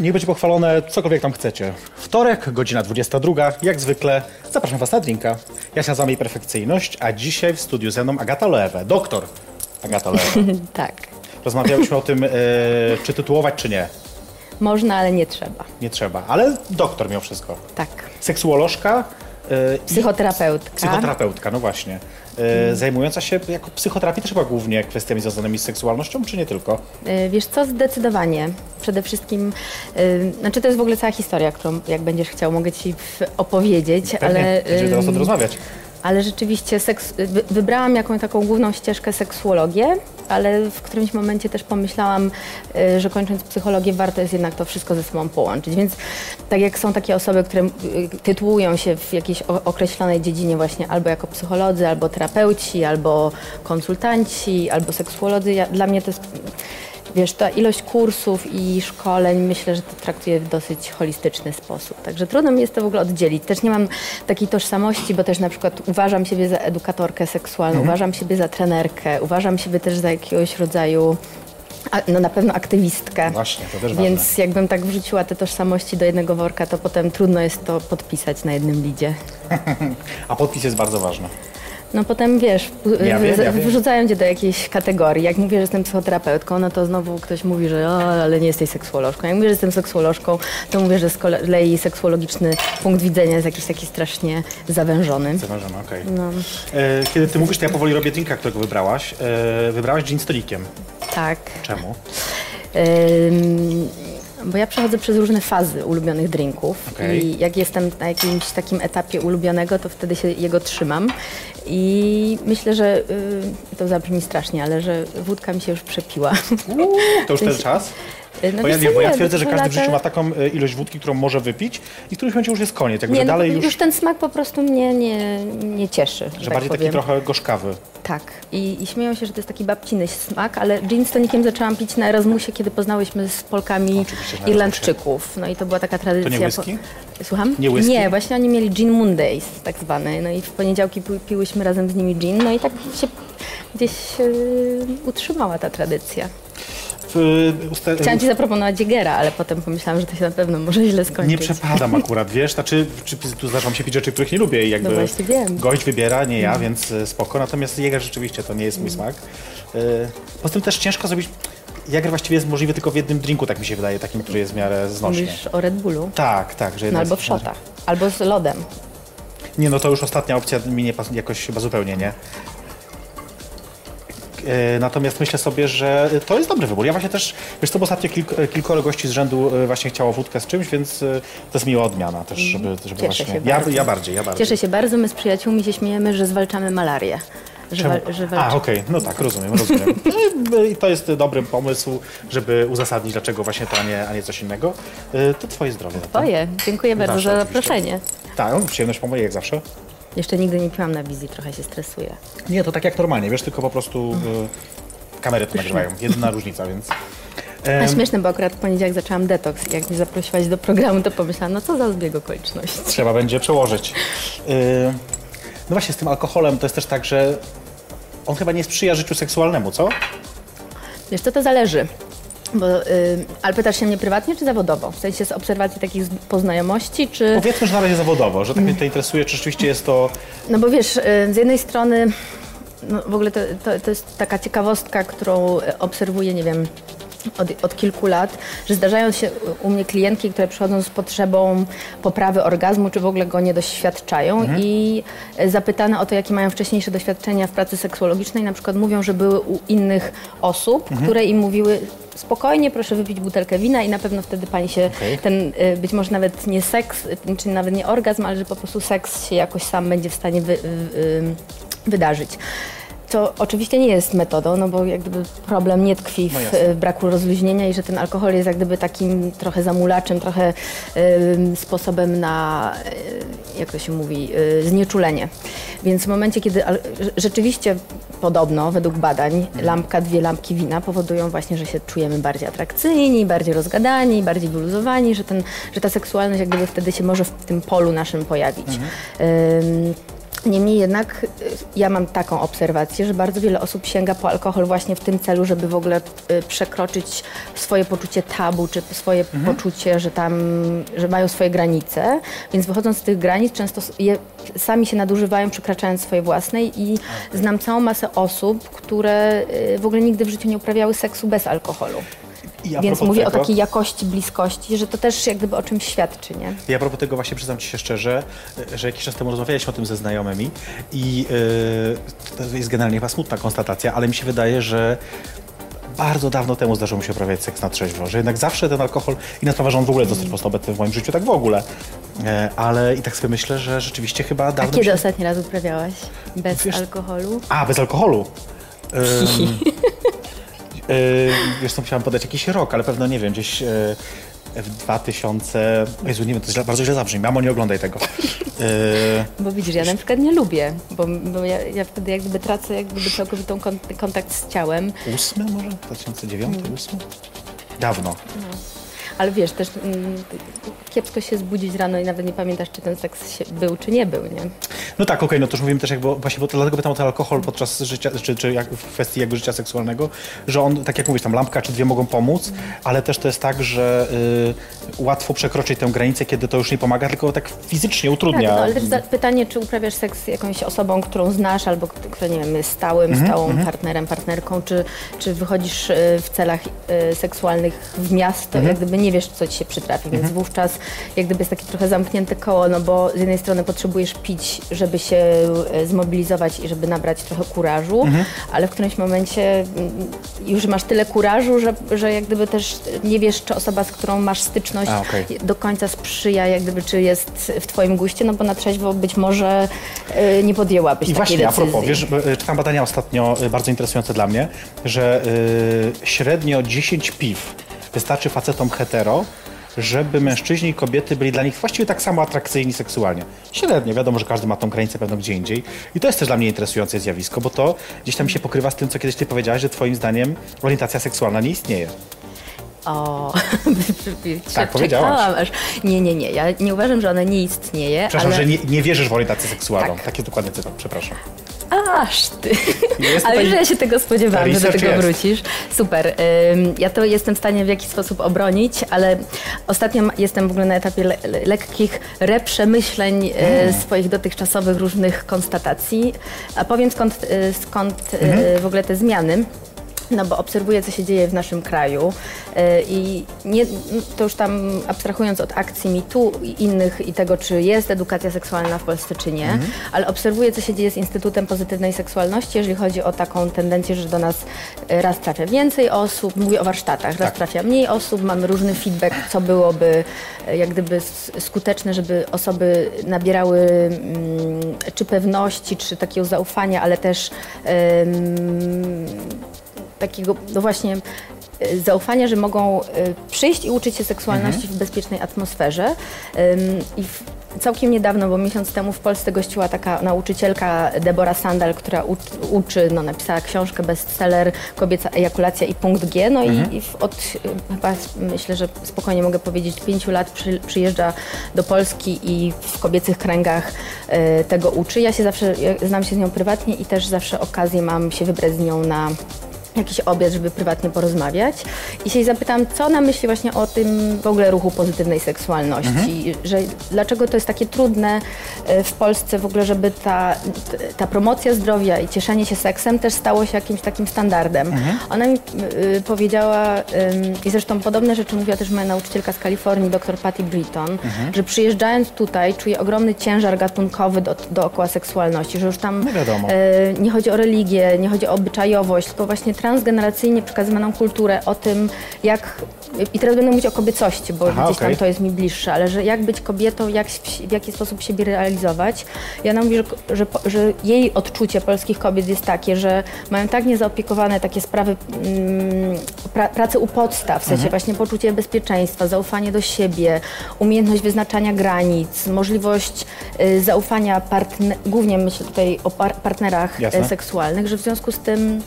Niech będzie pochwalone cokolwiek tam chcecie. Wtorek, godzina 22, jak zwykle zapraszam Was na drinka. Ja się nazywam jej perfekcyjność, a dzisiaj w studiu ze mną Agata Loewe, doktor Agata Loewe. Tak. Rozmawialiśmy o tym, e, czy tytułować, czy nie. Można, ale nie trzeba. Nie trzeba, ale doktor mimo wszystko. Tak. Seksuolożka Psychoterapeutka. psychoterapeutka, no właśnie. E, Zajmująca się jako psychoterapii też chyba głównie kwestiami związanymi z seksualnością, czy nie tylko? Y, Wiesz co, zdecydowanie. Przede wszystkim, y, znaczy to jest w ogóle cała historia, którą jak będziesz chciał, mogę Ci opowiedzieć, Pewnie, ale... będziemy teraz o tym ym, rozmawiać. Ale rzeczywiście seks, wy, wybrałam jakąś taką główną ścieżkę seksuologię, ale w którymś momencie też pomyślałam, y, że kończąc psychologię warto jest jednak to wszystko ze sobą połączyć. Więc tak jak są takie osoby, które y, tytułują się w jakiejś określonej dziedzinie właśnie albo jako psycholodzy, albo terapeuci, albo konsultanci, albo seksuolodzy, ja, dla mnie to jest Wiesz, ta ilość kursów i szkoleń, myślę, że to traktuję w dosyć holistyczny sposób. Także trudno mi jest to w ogóle oddzielić. Też nie mam takiej tożsamości, bo też na przykład uważam siebie za edukatorkę seksualną, uważam siebie za trenerkę, uważam siebie też za jakiegoś rodzaju, a, no na pewno aktywistkę. Właśnie, to też Więc ważne. jakbym tak wrzuciła te tożsamości do jednego worka, to potem trudno jest to podpisać na jednym lidzie. A podpis jest bardzo ważny. No potem wiesz, Ja wiem, ja wiem. wrzucają cię do jakiejś kategorii. Jak mówię, że jestem psychoterapeutką, no to znowu ktoś mówi, że o, ale nie jesteś seksuolożką. Jak mówię, że jestem seksuolożką, to mówię, że z kolei seksuologiczny punkt widzenia jest jakiś taki strasznie zawężony. Zawężony, okej. No, E, Kiedy ty mówisz, to ja powoli robię drinka, którego wybrałaś. E, Wybrałaś gin z tonikiem. tak. Czemu? Bo ja przechodzę przez różne fazy ulubionych drinków Okej. i jak jestem na jakimś takim etapie ulubionego, to wtedy się jego trzymam. I myślę, że y, to zabrzmi strasznie, ale że wódka mi się już przepiła. To już ten czas? No Bo ja co, bo ja nie, twierdzę, że każdy w lata- życiu ma taką e, ilość wódki, którą może wypić i w którymś momencie już jest koniec. Jakby Nie, no, dalej już... już, ten smak po prostu mnie nie, nie cieszy. że tak bardziej taki powiem. trochę gorzkawy. Tak. I, I śmieją się, że to jest taki babciny smak, ale gin z tonikiem zaczęłam pić na Erasmusie, kiedy poznałyśmy z Polkami Irlandczyków. No i to była taka tradycja. To nie whisky? Słucham? Nie whisky? Nie, właśnie oni mieli gin Mondays, tak zwany. No i w poniedziałki pi- piłyśmy razem z nimi gin, no i tak się gdzieś e, utrzymała ta tradycja. E, usta- Chciałam ci zaproponować Jägera, ale potem pomyślałam, że to się na pewno może źle skończyć. Nie przepadam akurat, wiesz, znaczy czy, tu zdarzą się pić rzeczy, których nie lubię i jakby No właśnie wiem. gość wybiera, nie ja, więc e, spoko. Natomiast Jäger rzeczywiście to nie jest mój smak. E, Poza tym też ciężko zrobić, Jäger właściwie jest możliwy tylko w jednym drinku, tak mi się wydaje, takim, który jest w miarę znośny. Mówisz o Red Bullu? Tak, tak. Że No albo w szotach. Albo z lodem. Nie, no to już ostatnia opcja mi nie pas- jakoś chyba zupełnie nie. E, Natomiast myślę sobie, że to jest dobry wybór. Ja właśnie też, wiesz co, bo ostatnio kilk, kilkoro gości z rzędu e, właśnie chciało wódkę z czymś, więc e, to jest miła odmiana też, żeby, żeby Cieszę właśnie... ja, ja bardziej, ja bardziej. Cieszę się bardzo, my z przyjaciółmi się śmiejemy, że zwalczamy malarię. Że, że A, okej, no tak, rozumiem, rozumiem. No I to jest dobry pomysł, żeby uzasadnić, dlaczego właśnie to, a nie, a nie coś innego. To twoje zdrowie. Twoje. Dziękuję bardzo Nasze za zaproszenie. Tak, no, przyjemność po mojej, jak zawsze. Jeszcze nigdy nie piłam na wizji, trochę się stresuję. Nie, to tak jak normalnie, wiesz, tylko po prostu e, kamery to nagrywają. Jedyna różnica, więc... A śmieszne, bo akurat w poniedziałek zaczęłam detoks. Jak mnie zaprosiłaś do programu, to pomyślałam, no co za zbieg okoliczności. Trzeba będzie przełożyć. Yy, No właśnie, z tym alkoholem to jest też tak, że on chyba nie sprzyja życiu seksualnemu, co? Wiesz co, to zależy. Bo, y, ale pytasz się mnie prywatnie czy zawodowo? W sensie z obserwacji takich poznajomości, czy... Powiedzmy, że na razie zawodowo, że tak mnie to interesuje, czy rzeczywiście jest to... No bo wiesz, y, z jednej strony no w ogóle to, to, to jest taka ciekawostka, którą obserwuję, nie wiem, od, od kilku lat, że zdarzają się u mnie klientki, które przychodzą z potrzebą poprawy orgazmu, czy w ogóle go nie doświadczają i y, zapytane o to, jakie mają wcześniejsze doświadczenia w pracy seksuologicznej, na przykład mówią, że były u innych osób, które im mówiły spokojnie, proszę wypić butelkę wina i na pewno wtedy pani się, Okej. ten y, być może nawet nie seks, y, czy nawet nie orgazm, ale że po prostu seks się jakoś sam będzie w stanie wy, y, y, wydarzyć. To oczywiście nie jest metodą, no bo jak gdyby problem nie tkwi w, No braku rozluźnienia i że ten alkohol jest jak gdyby takim trochę zamulaczem, trochę ym, sposobem na, y, jak to się mówi, y, znieczulenie. Więc w momencie, kiedy al- rze- rzeczywiście podobno, według badań, lampka, dwie lampki wina powodują właśnie, że się czujemy bardziej atrakcyjni, bardziej rozgadani, bardziej wyluzowani, że, ten, że ta seksualność jak gdyby wtedy się może w tym polu naszym pojawić. Ym, Niemniej jednak y, ja mam taką obserwację, że bardzo wiele osób sięga po alkohol właśnie w tym celu, żeby w ogóle y, przekroczyć swoje poczucie tabu, czy swoje poczucie, że tam, że mają swoje granice, więc wychodząc z tych granic często je sami się nadużywają, przekraczając swoje własne i znam całą masę osób, które y, w ogóle nigdy w życiu nie uprawiały seksu bez alkoholu. I a Więc mówię tego, o takiej jakości bliskości, że to też jak gdyby o czymś świadczy, nie? Ja a propos tego właśnie przyznam Ci się szczerze, że jakiś czas temu rozmawialiśmy o tym ze znajomymi i yy, to jest generalnie chyba smutna konstatacja, ale mi się wydaje, że bardzo dawno temu zdarzyło mi się uprawiać seks na trzeźwo, że jednak zawsze ten alkohol, inna sprawa, że on w ogóle jest dosyć mocno obecny w moim życiu, tak w ogóle, e, ale i tak sobie myślę, że rzeczywiście chyba A dawno mi kiedy się... ostatni raz uprawiałaś bez Wiesz- alkoholu? A, bez alkoholu. Yy, wiesz co, musiałam podać jakiś rok, ale pewno nie wiem, gdzieś yy, w 2000... Jezu, nie wiem, to źle, bardzo źle zabrzmi. Mamo, nie oglądaj tego. Yy, Bo widzisz, ja na przykład nie lubię, bo, bo ja, ja wtedy jak gdyby tracę jak gdyby całkowitą kon, kontakt z ciałem. ósmy może? 2009, ósmy? Dawno. Ale wiesz, też mm, kiepsko się zbudzić rano i nawet nie pamiętasz, czy ten seks był, czy nie był, nie? No tak, okej, no to już mówimy też jakby, właśnie, bo to, dlatego pytam o ten alkohol podczas życia, czy, czy jak w kwestii jakby życia seksualnego, że on, tak jak mówisz, tam lampka czy dwie mogą pomóc, ale też to jest tak, że y, łatwo przekroczyć tę granicę, kiedy to już nie pomaga, tylko tak fizycznie Tak, utrudnia. no, ale też za, pytanie, czy uprawiasz seks z jakąś osobą, którą znasz, albo która, nie wiem, jest stałym, Mhm, stałą partnerem, partnerką, czy, czy wychodzisz y, w celach y, seksualnych w miasto, Mhm. jak gdyby nie wiesz, co ci się przytrafi, więc wówczas jak gdyby jest takie trochę zamknięte koło, no bo z jednej strony potrzebujesz pić, żeby się y, zmobilizować i żeby nabrać trochę kurażu, Mhm. ale w którymś momencie mm, już masz tyle kurażu, że, że jak gdyby też nie wiesz, czy osoba, z którą masz styczność, A, okej. do końca sprzyja, jak gdyby, czy jest w Twoim guście, no bo na trzeźwo być może y, nie podjęłabyś I takiej właśnie, a decyzji. propos, wiesz, y, czytam badania ostatnio bardzo interesujące dla mnie, że y, średnio 10 piw wystarczy facetom hetero, żeby mężczyźni i kobiety byli dla nich właściwie tak samo atrakcyjni seksualnie. Średnio, wiadomo, że każdy ma tą granicę pewno gdzie indziej. I to jest też dla mnie interesujące zjawisko, bo to gdzieś tam się pokrywa z tym, co kiedyś ty powiedziałaś, że twoim zdaniem orientacja seksualna nie istnieje. O, Tak, aż. Nie, nie, nie. Ja nie uważam, że ona nie istnieje, Przepraszam, ale... że nie, nie wierzysz w orientację seksualną. Tak. Taki dokładny cytat, przepraszam. Aż ty. Jest Ale że ja się tego spodziewałam, że do tego jest. wrócisz. Super. Ja to jestem w stanie w jakiś sposób obronić, ale ostatnio jestem w ogóle na etapie le le lekkich reprzemyśleń Mm. y, swoich dotychczasowych różnych konstatacji. A powiem skąd, y, skąd y, Mhm. w ogóle te zmiany. No bo obserwuję, co się dzieje w naszym kraju y, i nie, to już tam abstrahując od akcji MeToo i innych i tego, czy jest edukacja seksualna w Polsce, czy nie, Mhm. ale obserwuję, co się dzieje z Instytutem Pozytywnej Seksualności, jeżeli chodzi o taką tendencję, że do nas y, raz trafia więcej osób, mówię o warsztatach, raz Tak. trafia mniej osób, mamy różny feedback, co byłoby y, jak gdyby skuteczne, żeby osoby nabierały mm, czy pewności, czy takiego zaufania, ale też ym, takiego, no właśnie, y, zaufania, że mogą y, przyjść i uczyć się seksualności w bezpiecznej atmosferze. I całkiem niedawno, bo miesiąc temu w Polsce gościła taka nauczycielka Debora Sandal, która uczy, no, napisała książkę bestseller Kobieca ejakulacja i punkt G. No i, i w, od chyba myślę, że spokojnie mogę powiedzieć, pięciu lat przy, przyjeżdża do Polski i w kobiecych kręgach y, tego uczy. Ja się zawsze, ja znam się z nią prywatnie i też zawsze okazję mam się wybrać z nią na jakiś obiad, żeby prywatnie porozmawiać. I się jej zapytałam, co ona myśli właśnie o tym w ogóle ruchu pozytywnej seksualności, że dlaczego to jest takie trudne e, w Polsce w ogóle, żeby ta, ta promocja zdrowia i cieszenie się seksem też stało się jakimś takim standardem. Ona mi y, powiedziała, ym, i zresztą podobne rzeczy mówiła też moja nauczycielka z Kalifornii, dr Patty Britton, że przyjeżdżając tutaj czuje ogromny ciężar gatunkowy do, dookoła seksualności, że już tam No wiadomo. e, nie chodzi o religię, nie chodzi o obyczajowość, tylko właśnie transgeneracyjnie przekazywaną kulturę o tym, jak. I teraz będę mówić o kobiecości, bo Aha, gdzieś okej. tam to jest mi bliższe, ale że jak być kobietą, jak, w jaki sposób siebie realizować. I ona mówi, że, że, że jej odczucie polskich kobiet jest takie, że mają tak niezaopiekowane takie sprawy mm, pra, pracy u podstaw, w sensie Mhm. właśnie poczucie bezpieczeństwa, zaufanie do siebie, umiejętność wyznaczania granic, możliwość y, zaufania, partne, głównie myślę tutaj o par, partnerach Jasne. y, seksualnych, że w związku z tym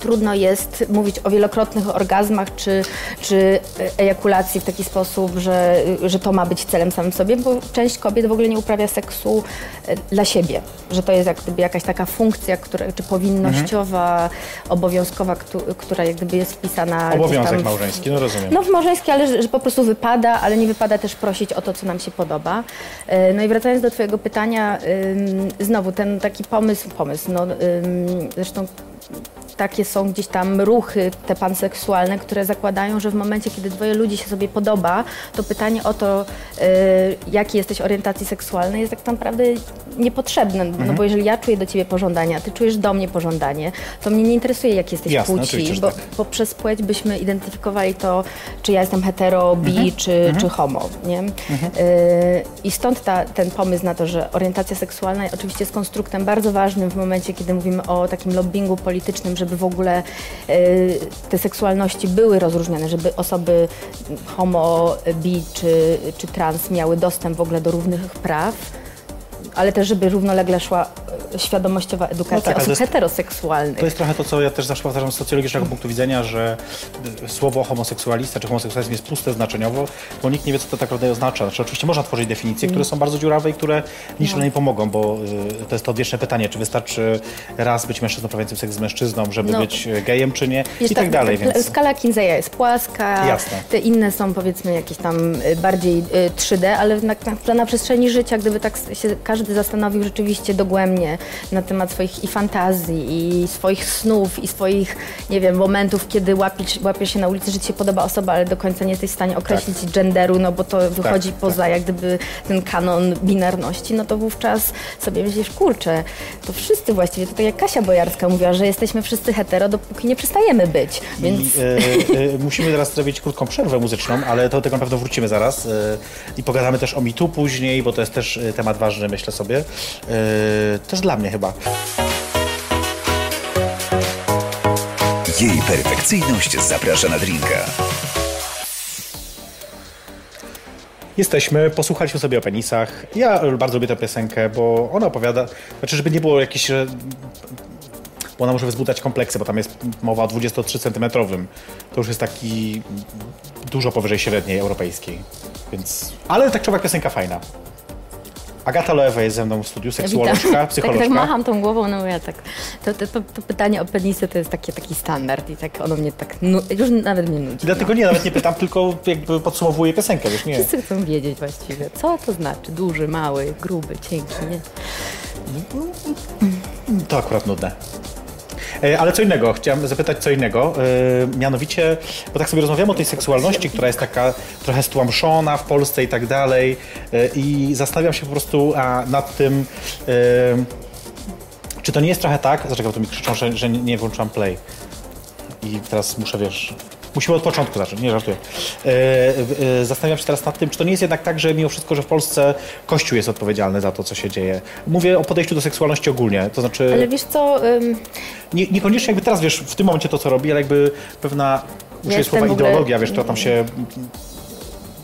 trudno jest mówić o wielokrotnych orgazmach czy, czy ejakulacji w taki sposób, że, że to ma być celem samym sobie, bo część kobiet w ogóle nie uprawia seksu e, dla siebie, że to jest jak gdyby jakaś taka funkcja, która, czy powinnościowa, obowiązkowa, któ- która jak gdyby jest wpisana Obowiązek w- małżeński, no rozumiem. no w małżeńskie, ale że, że po prostu wypada, ale nie wypada też prosić o to, co nam się podoba. E, No i wracając do Twojego pytania, znowu ten taki pomysł, pomysł, no zresztą takie są gdzieś tam ruchy te panseksualne, które zakładają, że w momencie, kiedy dwoje ludzi się sobie podoba, to pytanie o to, y, jakiej jesteś orientacji seksualnej jest tak naprawdę niepotrzebne, Mhm. no bo jeżeli ja czuję do ciebie pożądanie, a ty czujesz do mnie pożądanie, to mnie nie interesuje, jaki jesteś Jasne, płci, bo tak. poprzez płeć byśmy identyfikowali to, czy ja jestem hetero, bi, Mhm. czy, czy homo, nie? Y, I stąd ta, ten pomysł na to, że orientacja seksualna oczywiście jest konstruktem bardzo ważnym w momencie, kiedy mówimy o takim lobbingu politycznym, żeby w ogóle y, te seksualności były rozróżniane, żeby osoby homo, bi czy, czy trans miały dostęp w ogóle do równych praw. Ale też, żeby równolegle szła świadomościowa edukacja No tak, osób jest- heteroseksualnych. To jest trochę to, co ja też zawsze powtarzam z socjologicznego punktu widzenia, że y, słowo homoseksualista czy homoseksualizm jest puste znaczeniowo, bo nikt nie wie, co to tak naprawdę oznacza. Znaczy, oczywiście można tworzyć definicje, które są bardzo dziurawe i które niczym nie pomogą, bo y, to jest to odwieczne pytanie, czy wystarczy raz być mężczyzną prawiającym seks z mężczyzną, żeby No. być y, gejem, czy nie Wiesz, i tak dalej. ta- Więc... Skala Kinseya jest płaska, Jasne. te inne są powiedzmy jakieś tam y, bardziej y, 3D, ale na, na, na przestrzeni życia, gdyby tak się każdy zastanowił rzeczywiście dogłębnie na temat swoich i fantazji, i swoich snów, i swoich, nie wiem, momentów, kiedy łapiesz, łapiesz się na ulicy, że ci się podoba osoba, ale do końca nie jesteś w stanie określić genderu, no bo to wychodzi tak. poza jak gdyby ten kanon binarności, no to wówczas sobie myślisz, kurczę, to wszyscy właściwie, to tak jak Kasia Bojarska mówiła, że jesteśmy wszyscy hetero, dopóki nie przestajemy być, więc... I, e, e, musimy teraz zrobić krótką przerwę muzyczną, ale to tego na pewno wrócimy zaraz. E, I pogadamy też o mitu później, bo to jest też e, temat ważny, myślę sobie. E, też dla mnie chyba. Jej perfekcyjność zaprasza na drinka. Jesteśmy, posłuchaliśmy sobie o penisach. Ja bardzo lubię tę piosenkę, bo ona opowiada, znaczy, żeby nie było jakiś e, bo ona może wzbudzać kompleksy, bo tam jest mowa o 23 cm. To już jest taki dużo powyżej średniej europejskiej. Więc... Ale tak czy owak piosenka fajna. Agata Loewa jest ze mną w studiu, seksuolożka, psycholożka. Tak, tak macham tą głową, no ja tak. To, to, to, to pytanie o penisy to jest taki, taki standard i tak ono mnie tak, nu, już nawet mnie nudzi. I dlatego nie, nawet nie pytam, tylko jakby podsumowuję piosenkę, wiesz, nie. Wszyscy chcą wiedzieć właściwie, co to znaczy duży, mały, gruby, cienki, nie? To akurat nudne. E, Ale co innego, chciałem zapytać co innego, e, mianowicie, bo tak sobie rozmawiamy o tej seksualności, która jest taka trochę stłamszona w Polsce i tak dalej e, i zastanawiam się po prostu nad tym, czy to nie jest trochę tak, zaczekaj, tu mi krzyczą, że, że nie włączyłam play? I teraz muszę, wiesz, musimy od początku zacząć, nie żartuję. E, e, zastanawiam się teraz nad tym, czy to nie jest jednak tak, że mimo wszystko, że w Polsce Kościół jest odpowiedzialny za to, co się dzieje. Mówię o podejściu do seksualności ogólnie, to znaczy... Ale wiesz co, ym, Nie, niekoniecznie jakby teraz wiesz w tym momencie to, co robi, ale jakby pewna użyję słowa ogóle- ideologia, wiesz, która tam się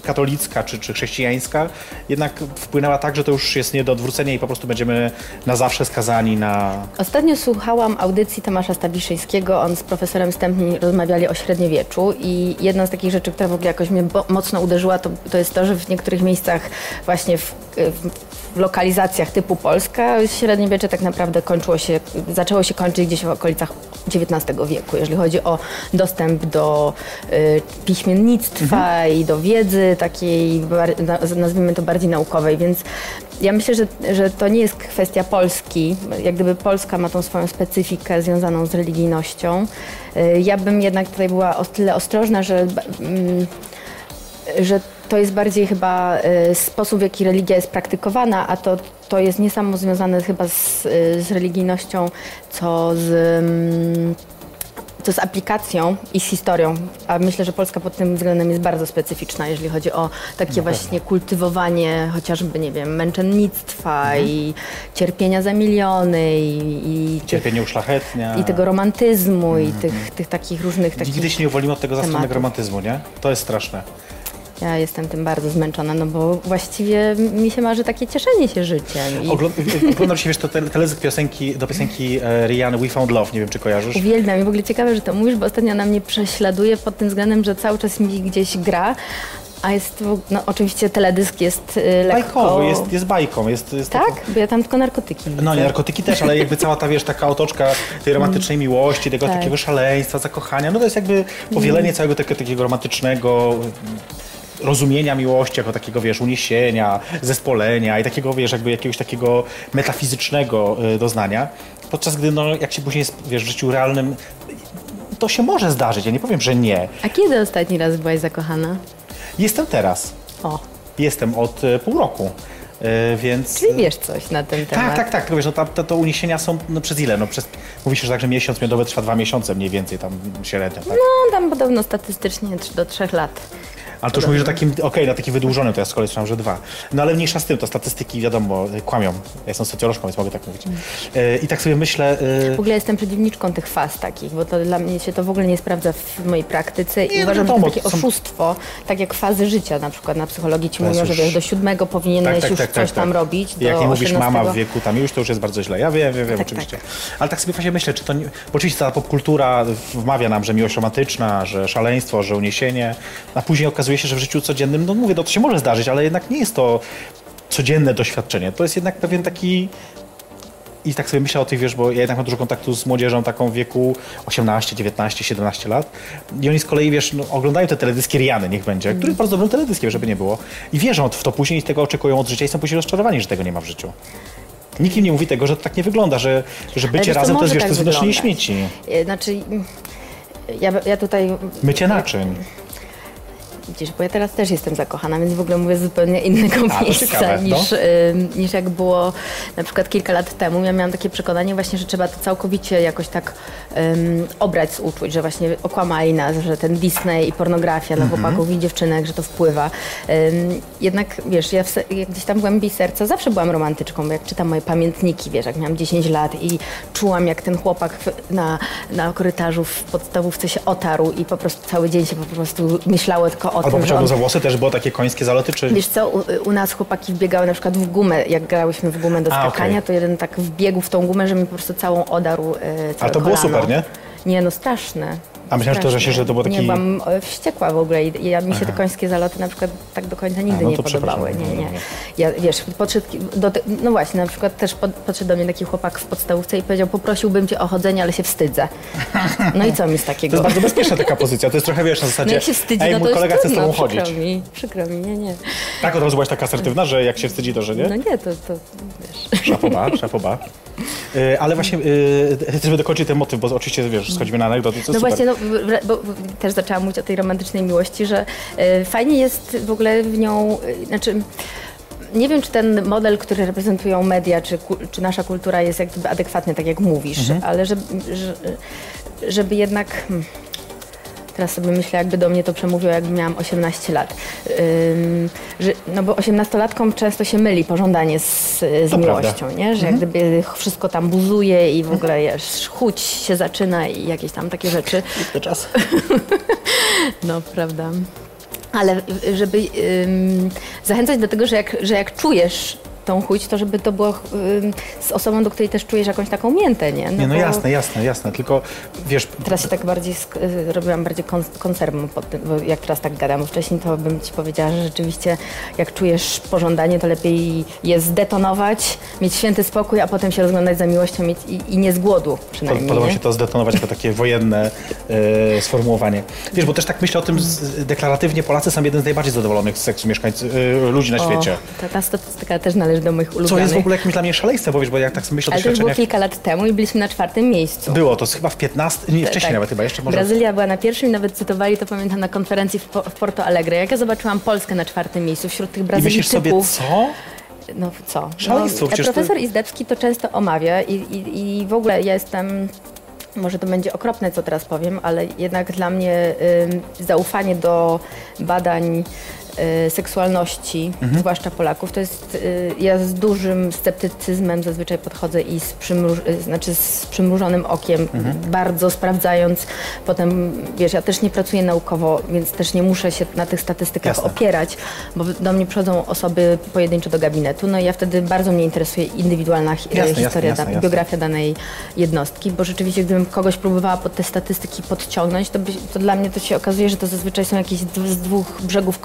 katolicka czy, czy chrześcijańska jednak wpłynęła tak, że to już jest nie do odwrócenia i po prostu będziemy na zawsze skazani na... Ostatnio słuchałam audycji Tomasza Stabiszyńskiego, on z profesorem Stępni rozmawiali o średniowieczu i jedna z takich rzeczy, która w ogóle jakoś mnie mocno uderzyła, to, to jest to, że w niektórych miejscach właśnie w, w, w lokalizacjach typu Polska średniowiecze tak naprawdę kończyło się, zaczęło się kończyć gdzieś w okolicach XIX wieku, jeżeli chodzi o dostęp do y, piśmiennictwa i do wiedzy takiej, nazwijmy to bardziej naukowej, więc ja myślę, że, że to nie jest kwestia Polski. Jak gdyby Polska ma tą swoją specyfikę związaną z religijnością. Y, Ja bym jednak tutaj była o tyle ostrożna, że, mm, że to jest bardziej chyba y, sposób, w jaki religia jest praktykowana, a to, to jest nie samo związane chyba z, y, z religijnością, co z, mm, to z aplikacją i z historią. A myślę, że Polska pod tym względem jest bardzo specyficzna, jeżeli chodzi o takie właśnie kultywowanie chociażby, nie wiem, męczennictwa i cierpienia za miliony i, i, Cierpienie uszlachetnia. i tego romantyzmu i tych, tych takich różnych takich Nigdy się nie uwolnimy od tego tematów. romantyzmu, nie? To jest straszne. Ja jestem tym bardzo zmęczona, no bo właściwie mi się marzy takie cieszenie się życiem. I Oglądam się, wiesz, to te- teledysk piosenki, do piosenki e, Rihanny We Found Love, nie wiem, czy kojarzysz? uwielbiam i w ogóle ciekawe, że to mówisz, bo ostatnio ona mnie prześladuje pod tym względem, że cały czas mi gdzieś gra, a jest, no oczywiście teledysk jest y, lekko... Bajkowy, jest, jest bajką. Jest, jest Tak? taką- Bo ja tam tylko narkotyki No nie, narkotyki też, ale jakby cała ta, wiesz, taka otoczka tej romantycznej miłości, tego Tak. takiego szaleństwa, zakochania, no to jest jakby powielenie całego takiego, takiego romantycznego mm, rozumienia miłości, jako takiego, wiesz, uniesienia, zespolenia i takiego, wiesz, jakby jakiegoś takiego metafizycznego y, doznania. Podczas gdy, no, jak się później, jest, wiesz, w życiu realnym, to się może zdarzyć, ja nie powiem, że nie. A kiedy ostatni raz byłaś zakochana? Jestem teraz. O, Jestem od y, pół roku. Y, Więc. czyli wiesz coś na ten temat. Tak, tak, tak. Tylko wiesz, no, ta, te, to uniesienia są no, przez ile? No, przez, mówi się, że tak, że miesiąc miodowy trwa dwa miesiące mniej więcej tam średnio. Tak? No tam podobno statystycznie trz- do trzech lat. Ale to już mówisz, że takim, okej, na taki wydłużony, to ja z kolei słyszałem, że dwa. No ale mniejsza z tym, to statystyki wiadomo, kłamią. Ja jestem socjolożką, więc mogę tak mówić. Y, I tak sobie myślę, y, W ogóle jestem przeciwniczką tych faz takich, bo to dla mnie się to w ogóle nie sprawdza w mojej praktyce i Nie, no uważam, wiadomo, że to takie są- oszustwo, tak jak fazy życia na przykład na psychologii ci mówią, że już- wiesz, do siódmego powinieneś już coś tam robić, do Jak nie mówisz 18. mama w wieku tam już, to już jest bardzo źle. Ja wiem, wiem, wiem, Tak, oczywiście. tak. Ale tak sobie właśnie myślę, czy to nie... Bo oczywiście ta popkultura wmawia nam, że miłość romantyczna, że szaleństwo, że uniesienie, a później okazuje się, że w życiu codziennym, no mówię, no to się może zdarzyć, ale jednak nie jest to codzienne doświadczenie. To jest jednak pewien taki... I tak sobie myślę o tych, wiesz, bo ja jednak mam dużo kontaktu z młodzieżą taką w wieku 18, 19, 17 lat. I oni z kolei, wiesz, no, oglądają te teledyski Riany, niech będzie, który jest bardzo dobrym teledyskiem, żeby nie było. I wierzą w to później i tego oczekują od życia i są później rozczarowani, że tego nie ma w życiu. Nikt im nie mówi tego, że to tak nie wygląda, że, że bycie razem to jest, może wiesz, tak to jest wyglądać. śmieci. E, Znaczy, ja, ja tutaj Mycie naczyń. Widzisz, bo ja teraz też jestem zakochana, więc w ogóle mówię z zupełnie innego A, miejsca ciekawe, no. niż, ym, niż jak było na przykład kilka lat temu. Ja miałam takie przekonanie właśnie, że trzeba to całkowicie jakoś tak ym, obrać z uczuć, że właśnie okłamali nas, że ten Disney i pornografia Mhm. dla chłopaków i dziewczynek, że to wpływa. Ym, jednak wiesz, ja, w, ja gdzieś tam w głębi serca zawsze byłam romantyczką, bo jak czytam moje pamiętniki, wiesz, jak miałam 10 lat i czułam jak ten chłopak w- na, na korytarzu w podstawówce się otarł i po prostu cały dzień się po prostu myślało tylko o Albo tym, że on... za włosy, też było takie końskie zaloty, czy... Wiesz co, u, u nas chłopaki wbiegały na przykład w gumę, jak grałyśmy w gumę do A, skakania, okej. to jeden tak wbiegł w tą gumę, że mi po prostu całą odarł e, całe Ale to było kolano. super, nie? Nie, no straszne. A myślałem, że to, że się- że to było taki- Nie, byłam e, wściekła w ogóle i ja, mi się te końskie zaloty na przykład tak do końca nigdy A, no nie to podobały. Nie, nie. Ja, wiesz, podszedł do te, no właśnie, na przykład też pod, podszedł do mnie taki chłopak w podstawówce i powiedział, poprosiłbym cię o chodzenie, ale się wstydzę. No i co mi z To takiego? jest bardzo bezpieczna taka pozycja, to jest trochę, wiesz, na zasadzie, no jak się wstydzi, ej, no mój to kolega chce z tobą chodzić. przykro mi, przykro mi, nie, nie. Tak, od razu byłaś taka asertywna, że jak się wstydzi, to że nie? No nie, to, to wiesz. Szapoba, szapoba. Y, ale właśnie, żeby dokończyć ten motyw, bo oczywiście, wiesz, schodzimy na anegdoty, to No super. właśnie, no, bo, też zaczęłam mówić o tej romantycznej miłości, że e, fajnie jest w ogóle w nią, e, znaczy nie wiem, czy ten model, który reprezentują media, czy, czy nasza kultura jest adekwatny, tak jak mówisz, ale żeby, że, żeby jednak... hmm, Teraz sobie myślę, jakby do mnie to przemówiło, jakby miałam 18 lat. Ym, że, no bo 18-latkom często się myli pożądanie z, z To miłością, prawda. nie? Że jak gdyby wszystko tam buzuje i w ogóle wiesz, chuć się zaczyna i jakieś tam takie rzeczy. To czas. No, prawda. Ale żeby ym, zachęcać do tego, że jak, że jak czujesz tą chuć, to żeby to było z osobą, do której też czujesz jakąś taką miętę, nie? Nie, no bo jasne, jasne, jasne, tylko wiesz, Teraz się tak bardziej y, robiłam bardziej kons- konserwą pod tym, bo jak teraz tak gadam, wcześniej to bym ci powiedziała, że rzeczywiście jak czujesz pożądanie, to lepiej je zdetonować, mieć święty spokój, a potem się rozglądać za miłością i, i nie z głodu przynajmniej. Podoba mi nie? się to zdetonować jako takie wojenne e, sformułowanie. Wiesz, bo też tak myślę o tym, deklaratywnie Polacy są jeden z najbardziej zadowolonych z seksu mieszkańców, e, ludzi na świecie. O, ta, ta statystyka też należy do moich ulubionych. Co jest w ogóle jakimś dla mnie szaleństwem, bo wiesz, bo jak tak sobie myślę o Ale to już było kilka lat temu i byliśmy na czwartym miejscu. Było, to jest chyba w 15, nie, wcześniej Tak. nawet chyba, jeszcze może... Brazylia była na pierwszym i nawet cytowali to pamiętam na konferencji w, po, w Porto Alegre. Jak ja zobaczyłam Polskę na czwartym miejscu wśród tych I myślisz sobie, Brazylijczyków. co? No co? Szaleństwo, no, przecież to- profesor Izdebski to często omawia i, i, i w ogóle ja jestem może to będzie okropne, co teraz powiem, ale jednak dla mnie y, zaufanie do badań seksualności, Mhm. zwłaszcza Polaków, to jest, y, ja z dużym sceptycyzmem zazwyczaj podchodzę i z, przymruż, y, znaczy z przymrużonym okiem, Mhm. bardzo sprawdzając. Potem, wiesz, ja też nie pracuję naukowo, więc też nie muszę się na tych statystykach Jasne. opierać, bo do mnie przychodzą osoby pojedynczo do gabinetu, no i ja wtedy bardzo mnie interesuje indywidualna Jasne, historia, jasne, jasne. biografia danej jednostki, bo rzeczywiście gdybym kogoś próbowała pod te statystyki podciągnąć, to, by, to dla mnie to się okazuje, że to zazwyczaj są jakieś z dwóch brzegów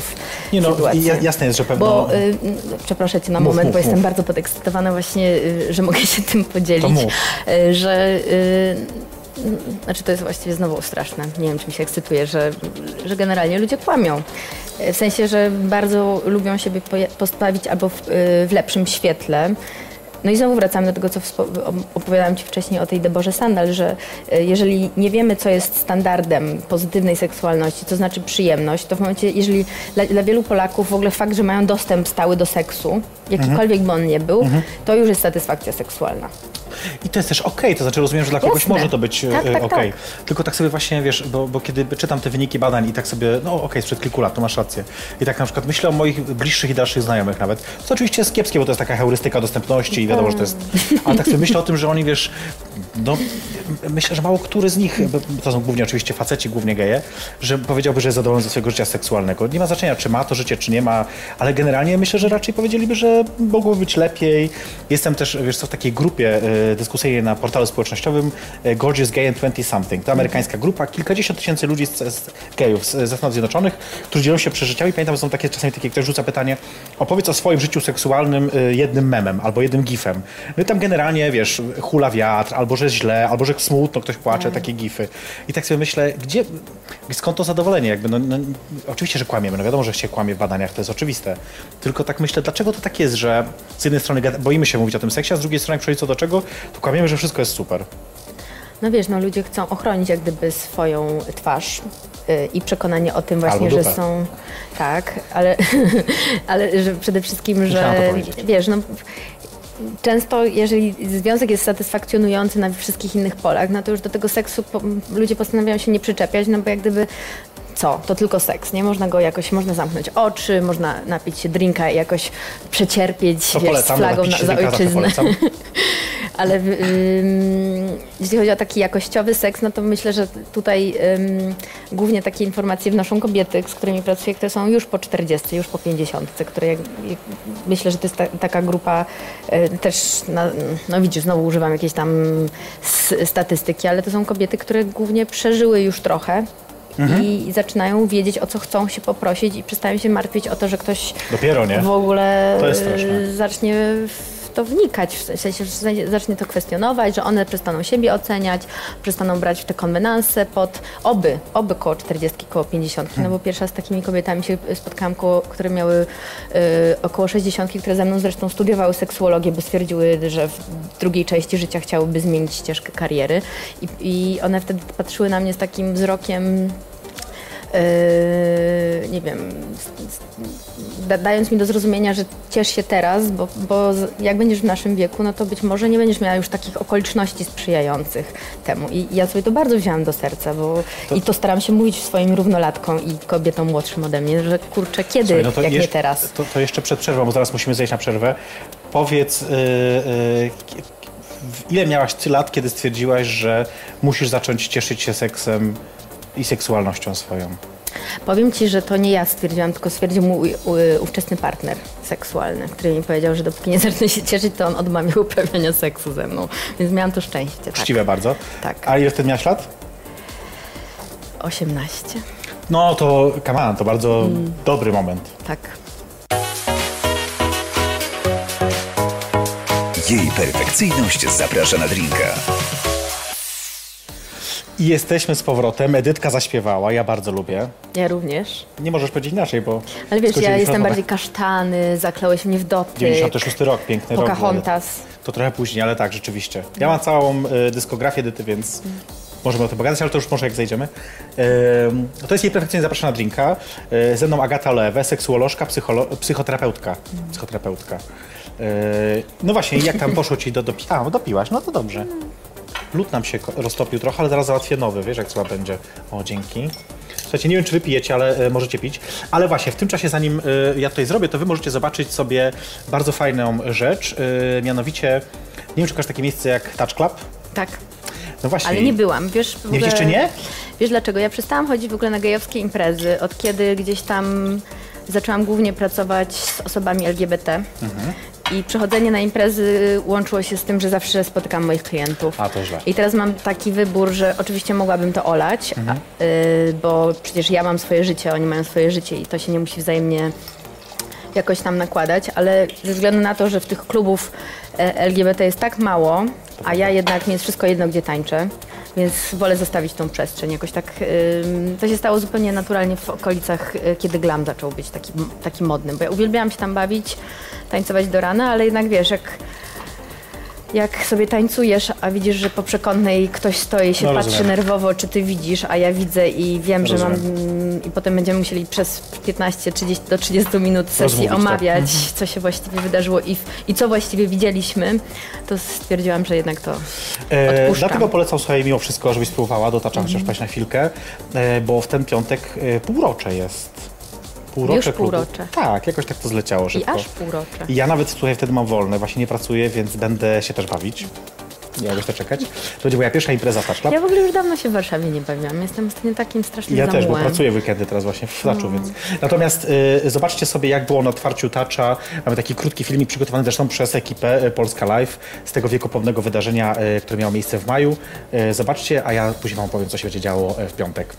kontinuów Nie no, jasne jest, że pewno- Bo, y, y, przeproszę cię na Mów, moment, mów, bo jestem mów. bardzo podekscytowana właśnie, y, że mogę się tym podzielić. Y, że... Y, znaczy to jest właściwie znowu straszne. Nie wiem, czy mi się ekscytuje, że, że generalnie ludzie kłamią. W sensie, że bardzo lubią siebie postawić albo w, w lepszym świetle. No i znowu wracamy do tego, co opowiadałam Ci wcześniej o tej Deborze Sandal, że e, jeżeli nie wiemy, co jest standardem pozytywnej seksualności, to znaczy przyjemność, to w momencie, jeżeli dla, dla wielu Polaków w ogóle fakt, że mają dostęp stały do seksu, jakikolwiek by on nie był, tak, to już jest satysfakcja seksualna. I to jest też okej, to znaczy rozumiem, że dla kogoś Jasne. może to być Tak, e, tak, okej. tak. Tylko tak sobie właśnie, wiesz, bo, bo kiedy czytam te wyniki badań i tak sobie, no okej, sprzed kilku lat, to masz rację. I tak na przykład myślę o moich bliższych i dalszych znajomych nawet, co oczywiście jest kiepskie, bo to jest taka heurystyka dostępności i wiadomo, że to jest... Ale tak sobie myślę o tym, że oni, wiesz, no myślę, że mało który z nich, to są głównie oczywiście faceci, głównie geje, że powiedziałby, że jest zadowolony ze swojego życia seksualnego. Nie ma znaczenia, czy ma to życie, czy nie ma, ale generalnie myślę, że raczej powiedzieliby, że mogłoby być lepiej. Jestem też, wiesz co, w takiej grupie e, dyskusyjnej na portalu społecznościowym e, Gorgeous Gay and 20 Something. To amerykańska grupa, kilkadziesiąt tysięcy ludzi z, z gejów z, ze Stanów Zjednoczonych, którzy dzielą się przeżyciami. Pamiętam, że są takie czasami takie, ktoś rzuca pytanie, opowiedz o swoim życiu seksualnym e, jednym memem albo jednym gifem. No i tam generalnie, wiesz, hula wiatr, albo że źle, albo że smutno, ktoś płacze, takie gify. I tak sobie myślę, gdzie, skąd to zadowolenie? Jakby, no, no, oczywiście, że kłamiemy, no wiadomo, że się kłamie w badaniach, to jest oczywiste. Tylko tak myślę, dlaczego to tak jest, że z jednej strony boimy się mówić o tym seksie, a z drugiej strony przychodzi co do czego, to kłamiemy, że wszystko jest super. No wiesz, no ludzie chcą ochronić jak gdyby swoją twarz y, i przekonanie o tym właśnie, Albo że dupę. są... Tak, ale, ale że przede wszystkim, Musiałam to że powiedzieć. wiesz, no często jeżeli związek jest satysfakcjonujący na wszystkich innych polach, no to już do tego seksu po, ludzie postanawiają się nie przyczepiać, no bo jak gdyby co? To tylko seks, nie? Można go jakoś, można zamknąć oczy, można napić się drinka i jakoś przecierpieć To wiesz, z polecam, flagą na, się za drinka, zawsze ojczyznę. polecam. Ale jeśli chodzi o taki jakościowy seks, no to myślę, że tutaj głównie takie informacje wnoszą kobiety, z którymi pracuję, które są już po 40, już po 50, które jak, jak, myślę, że to jest ta, taka grupa y, też, na, no widzisz, znowu używam jakiejś tam statystyki, ale to są kobiety, które głównie przeżyły już trochę. I zaczynają wiedzieć, o co chcą się poprosić i przestają się martwić o to, że ktoś Dopiero, nie? w ogóle To jest straszne. y, zacznie w to wnikać, w sensie, że zacznie to kwestionować, że one przestaną siebie oceniać, przestaną brać te konwenanse pod oby, oby koło 40, koło 50. No Hmm. bo pierwsza z takimi kobietami się spotkałam, koło, które miały y, około 60, które ze mną zresztą studiowały seksuologię, bo stwierdziły, że w drugiej części życia chciałyby zmienić ścieżkę kariery i, i one wtedy patrzyły na mnie z takim wzrokiem Yy, nie wiem, da, dając mi do zrozumienia, że ciesz się teraz, bo, bo jak będziesz w naszym wieku, no to być może nie będziesz miała już takich okoliczności sprzyjających temu. I ja sobie to bardzo wzięłam do serca, bo i to staram się mówić swoim równolatkom i kobietom młodszym ode mnie, że kurczę, kiedy, Słuchaj, no to jak nie jeszcze- teraz. To, to jeszcze przed przerwą, bo zaraz musimy zejść na przerwę. Powiedz, yy, yy, ile miałaś ty lat, kiedy stwierdziłaś, że musisz zacząć cieszyć się seksem i seksualnością swoją? Powiem Ci, że to nie ja stwierdziłam, tylko stwierdził mój u, ówczesny partner seksualny, który mi powiedział, że dopóki nie zacznę się cieszyć, to on odmawia uprawiania seksu ze mną. Więc miałam to szczęście. Tak. Uczciwe bardzo. Tak. A ile wtedy miałaś lat? 18. No to, on, to bardzo Mm. dobry moment. Tak. Jej perfekcyjność zaprasza na drinka. I jesteśmy z powrotem. Edytka zaśpiewała, ja bardzo lubię. Ja również. Nie możesz powiedzieć inaczej, bo... Ale wiesz, ja jestem rozmowę. bardziej kasztany, zaklałeś mnie w dotyk. 96 rok, piękny rok. Pocahontas. To trochę później, ale tak, rzeczywiście. Ja mam całą y, dyskografię Edyty, więc możemy o tym pogadać, ale to już może jak zejdziemy. Ym, to jest jej perfekcyjnie zapraszana na drinka. Y, ze mną Agata Lewe, seksuolożka, psycholo- psychoterapeutka. Psychoterapeutka. Y, no właśnie, jak tam poszło ci do... do a, dopiłaś, no to dobrze. Lód nam się roztopił trochę, ale zaraz załatwię nowy, wiesz jak trzeba będzie. O, dzięki. Słuchajcie, nie wiem czy wy pijecie, ale e, możecie pić. Ale właśnie, w tym czasie zanim e, ja tutaj zrobię, to wy możecie zobaczyć sobie bardzo fajną rzecz, e, mianowicie, nie wiem czy kojarzysz takie miejsce jak Touch Club? Tak. No właśnie. Ale nie byłam, wiesz? Nie, ogóle- jeszcze nie? Wiesz dlaczego? Ja przestałam chodzić w ogóle na gejowskie imprezy, od kiedy gdzieś tam zaczęłam głównie pracować z osobami LGBT. Mhm. I przychodzenie na imprezy łączyło się z tym, że zawsze spotykam moich klientów. A, to źle. I teraz mam taki wybór, że oczywiście mogłabym to olać, Mhm. a, y, bo przecież ja mam swoje życie, oni mają swoje życie i to się nie musi wzajemnie jakoś tam nakładać, ale ze względu na to, że w tych klubów e, LGBT jest tak mało, a ja jednak mi jest wszystko jedno, gdzie tańczę, więc wolę zostawić tą przestrzeń. Jakoś tak to się stało zupełnie naturalnie w okolicach, y, kiedy glam zaczął być taki, taki modny, bo ja uwielbiałam się tam bawić, tańcować do rana, ale jednak wiesz, jak jak sobie tańcujesz, a widzisz, że po przekątnej ktoś stoi i się No, patrzy rozumiem. nerwowo, czy ty widzisz, a ja widzę i wiem, że mam i potem będziemy musieli przez 15 30 do 30 minut sesji Rozmówić to. omawiać, co się właściwie wydarzyło i, w- i co właściwie widzieliśmy, to stwierdziłam, że jednak to E, odpuszczam. Mhm. dlatego polecam sobie mimo wszystko, żebyś spróbowała, dotaczam chociaż paść na chwilkę, e, bo w ten piątek e, półrocze jest. Półrocze Już półrocze. Tak, jakoś tak to zleciało I szybko. aż półrocze. I ja nawet słuchaj, wtedy mam wolne, właśnie nie pracuję, więc będę się też bawić. Nie mogę to czekać. To będzie moja pierwsza impreza Touch Club. Ja w ogóle już dawno się w Warszawie nie bawiłam. Jestem ostatnio takim strasznym Ja też, bo zamułem. pracuję w weekendy teraz właśnie w Touchu, więc... Natomiast y, zobaczcie sobie, jak było na otwarciu Toucha. Mamy taki krótki filmik przygotowany zresztą przez ekipę y, Polska Live z tego wiekopomnego wydarzenia, y, które miało miejsce w maju. Y, zobaczcie, a ja później wam powiem, co się będzie działo y, w piątek.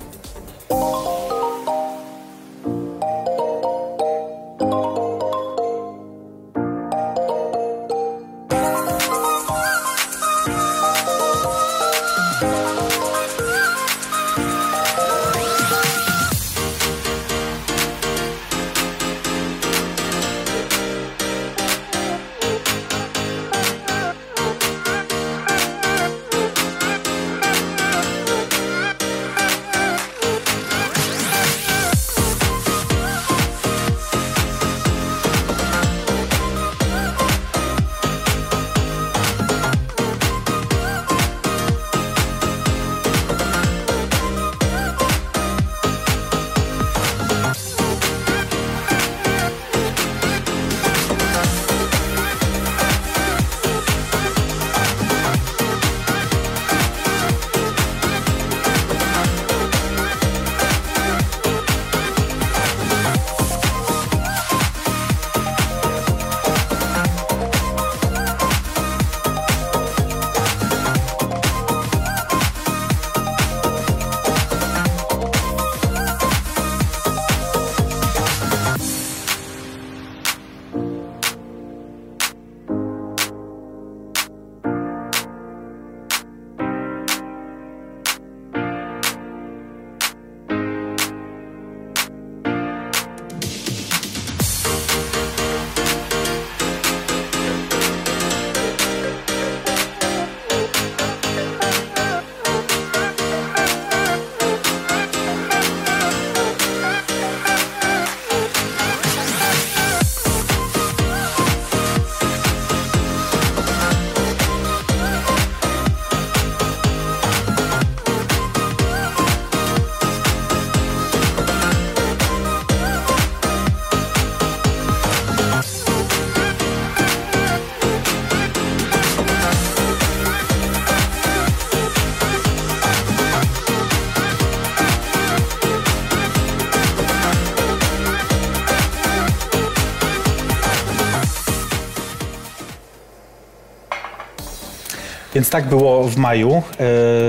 Więc tak było w maju. E,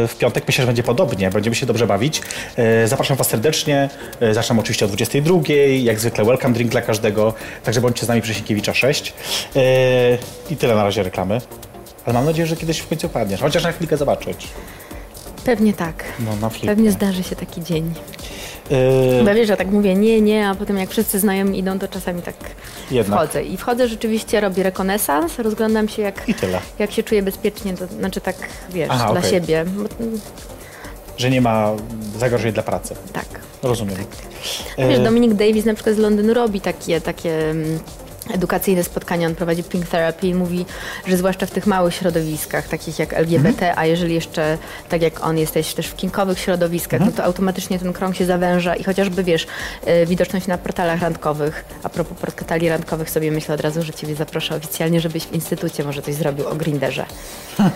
W piątek myślę, że będzie podobnie. Będziemy się dobrze bawić. E, Zapraszam Was serdecznie. E, Zaczynam oczywiście o 22. Jak zwykle welcome drink dla każdego. Także bądźcie z nami przy Sienkiewicza 6. E, I tyle na razie reklamy. Ale mam nadzieję, że kiedyś w końcu padniesz. Chociaż na chwilkę zobaczyć. Pewnie tak. No, na chwilkę. Pewnie zdarzy się taki dzień. E, Bo wiesz, że tak mówię nie, nie, a potem jak wszyscy znajomi idą, to czasami tak Jednak. wchodzę. I wchodzę rzeczywiście, robię rekonesans, rozglądam się jak, I tyle. jak się czuję bezpiecznie, to znaczy tak, wiesz, Aha, dla okej. siebie. Że nie ma zagrożeń dla pracy. tak. Rozumiem. Wiesz, E, Dominik Davis na przykład z Londynu robi takie, takie mm, edukacyjne spotkania, on prowadzi Pink Therapy i mówi, że zwłaszcza w tych małych środowiskach, takich jak LGBT, a jeżeli jeszcze, tak jak on, jesteś też w kinkowych środowiskach, no to automatycznie ten krąg się zawęża i chociażby, wiesz, y, widoczność na portalach randkowych, a propos portali randkowych sobie myślę od razu, że Ciebie zaproszę oficjalnie, żebyś w instytucie może coś zrobił o Grinderze.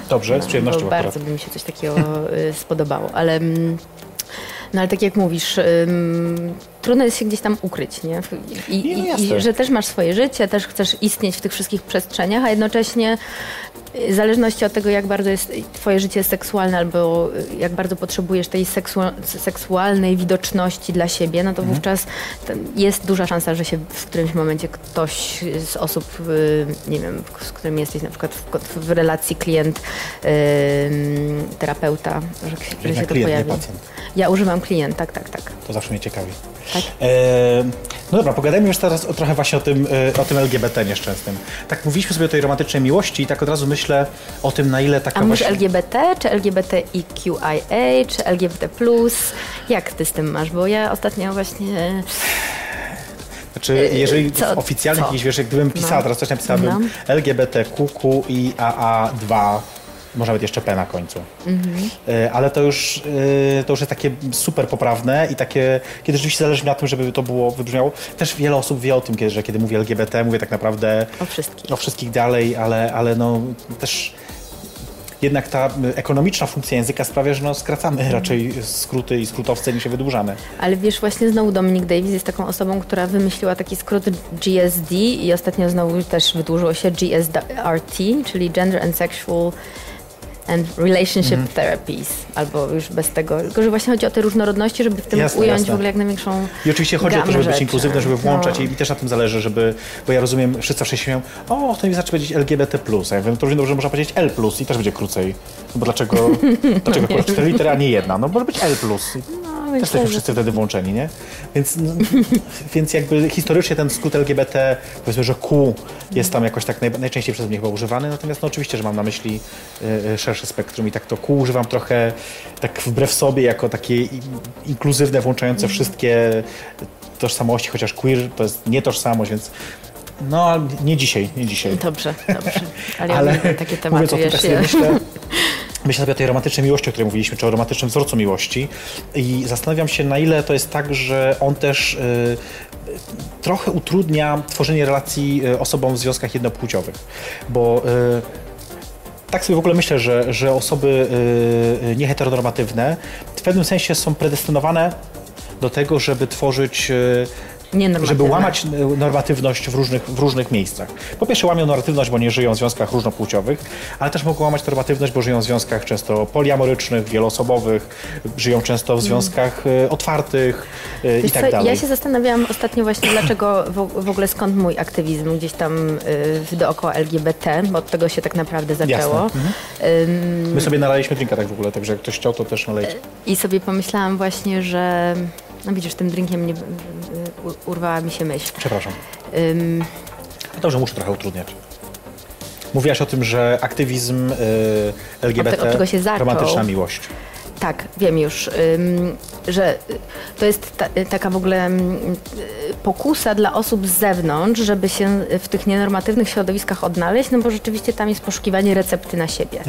Dobrze, z przyjemnością bardzo by mi się coś takiego y, spodobało, ale... mm, No ale tak jak mówisz, ym, trudno jest się gdzieś tam ukryć, nie? I, no i. I że też masz swoje życie, też chcesz istnieć w tych wszystkich przestrzeniach, a jednocześnie w zależności od tego, jak bardzo jest twoje życie seksualne albo y, jak bardzo potrzebujesz tej seksua- seksualnej widoczności dla siebie, no to Mhm. wówczas jest duża szansa, że się w którymś momencie ktoś z osób, y, nie wiem, z którym jesteś na przykład w, w relacji klient, y, terapeuta, że, że się to klient, pojawi. Ja używam klient, tak, tak, tak. To zawsze mnie ciekawi. Tak? E, no dobra, pogadajmy już teraz o, trochę właśnie o tym, e, o tym LGBT nieszczęsnym. Tak mówiliśmy sobie o tej romantycznej miłości i tak od razu myślę o tym, na ile taka A mówisz właśnie... LGBT, czy LGBTIQIA, czy LGBT+. Jak ty z tym masz? Bo ja ostatnio właśnie... Znaczy, jeżeli co- w oficjalnych co? jakichś, wiesz, gdybym pisała, No. teraz coś napisałabym No. LGBTQQ i AA2, może nawet jeszcze P na końcu. Mhm. Ale to już, e, to już jest takie super poprawne i takie, kiedy rzeczywiście zależy mi na tym, żeby to było, wybrzmiało. Też wiele osób wie o tym, kiedy, że kiedy mówię LGBT, mówię tak naprawdę O wszystkich. o wszystkich dalej, ale, ale no też jednak ta ekonomiczna funkcja języka sprawia, że no skracamy raczej skróty i skrótowce niż się wydłużamy. Ale wiesz, właśnie znowu Dominic Davis jest taką osobą, która wymyśliła taki skrót GSD i ostatnio znowu też wydłużyło się GSRT, czyli Gender and Sexual and Relationship Mhm. Therapies, albo już bez tego. Tylko, że właśnie chodzi o te różnorodności, żeby w tym Jasne, ująć jasne. w ogóle jak największą I oczywiście chodzi o to, żeby być rzeczy. inkluzywny, żeby włączać No. i, i też na tym zależy, żeby, bo ja rozumiem, wszyscy zawsze się śmieją, o, to mi wystarczy powiedzieć LGBT+, a ja wiem, to równie dobrze można powiedzieć L+, i też będzie krócej. No bo dlaczego, dlaczego akurat cztery litery, a nie jedna? No może być L+. No, Też myślę, jesteśmy że wszyscy wtedy włączeni, nie? Więc, no, więc jakby historycznie ten skrót LGBT, powiedzmy, że Q jest tam jakoś tak naj, najczęściej przez mnie chyba używany, natomiast no oczywiście, że mam na myśli y, szersze spektrum i tak to Q używam trochę tak wbrew sobie, jako takie inkluzywne, włączające wszystkie tożsamości, chociaż queer to jest nietożsamość, więc no, nie dzisiaj, nie dzisiaj. Dobrze, dobrze. Ale, ja Ale takie tematy, mówiąc o tym, wiesz, tak ja- myślę, myślę sobie o tej romantycznej miłości, o której mówiliśmy, czy o romantycznym wzorcu miłości. I zastanawiam się, na ile to jest tak, że on też y, trochę utrudnia tworzenie relacji y, osobom w związkach jednopłciowych, bo y, tak sobie w ogóle myślę, że, że osoby y, y, nieheteronormatywne w pewnym sensie są predestynowane do tego, żeby tworzyć y, żeby łamać y, normatywność w różnych, w różnych miejscach. Po pierwsze łamią normatywność, bo nie żyją w związkach różnopłciowych, ale też mogą łamać normatywność, bo żyją w związkach często poliamorycznych, wieloosobowych, żyją często w związkach y, otwartych i Mm. Wiesz tak co, dalej. Ja się zastanawiałam ostatnio właśnie, dlaczego w, ogóle skąd mój aktywizm gdzieś tam dookoła LGBT, bo od tego się tak naprawdę zaczęło. Ym, My sobie nalaliśmy drinka tak w ogóle, także jak ktoś chciał, to też nalejcie. I sobie pomyślałam właśnie, że no widzisz, tym drinkiem nie, urwała mi się myśl. Przepraszam. Ym, No Dobrze, muszę trochę utrudniać. Mówiłaś o tym, że aktywizm y, LGBT, Od od czego się zaczął. romantyczna miłość. Tak, wiem już, ym, że y, to jest ta, y, taka w ogóle y, pokusa dla osób z zewnątrz, żeby się w tych nienormatywnych środowiskach odnaleźć, no bo rzeczywiście tam jest poszukiwanie recepty na siebie.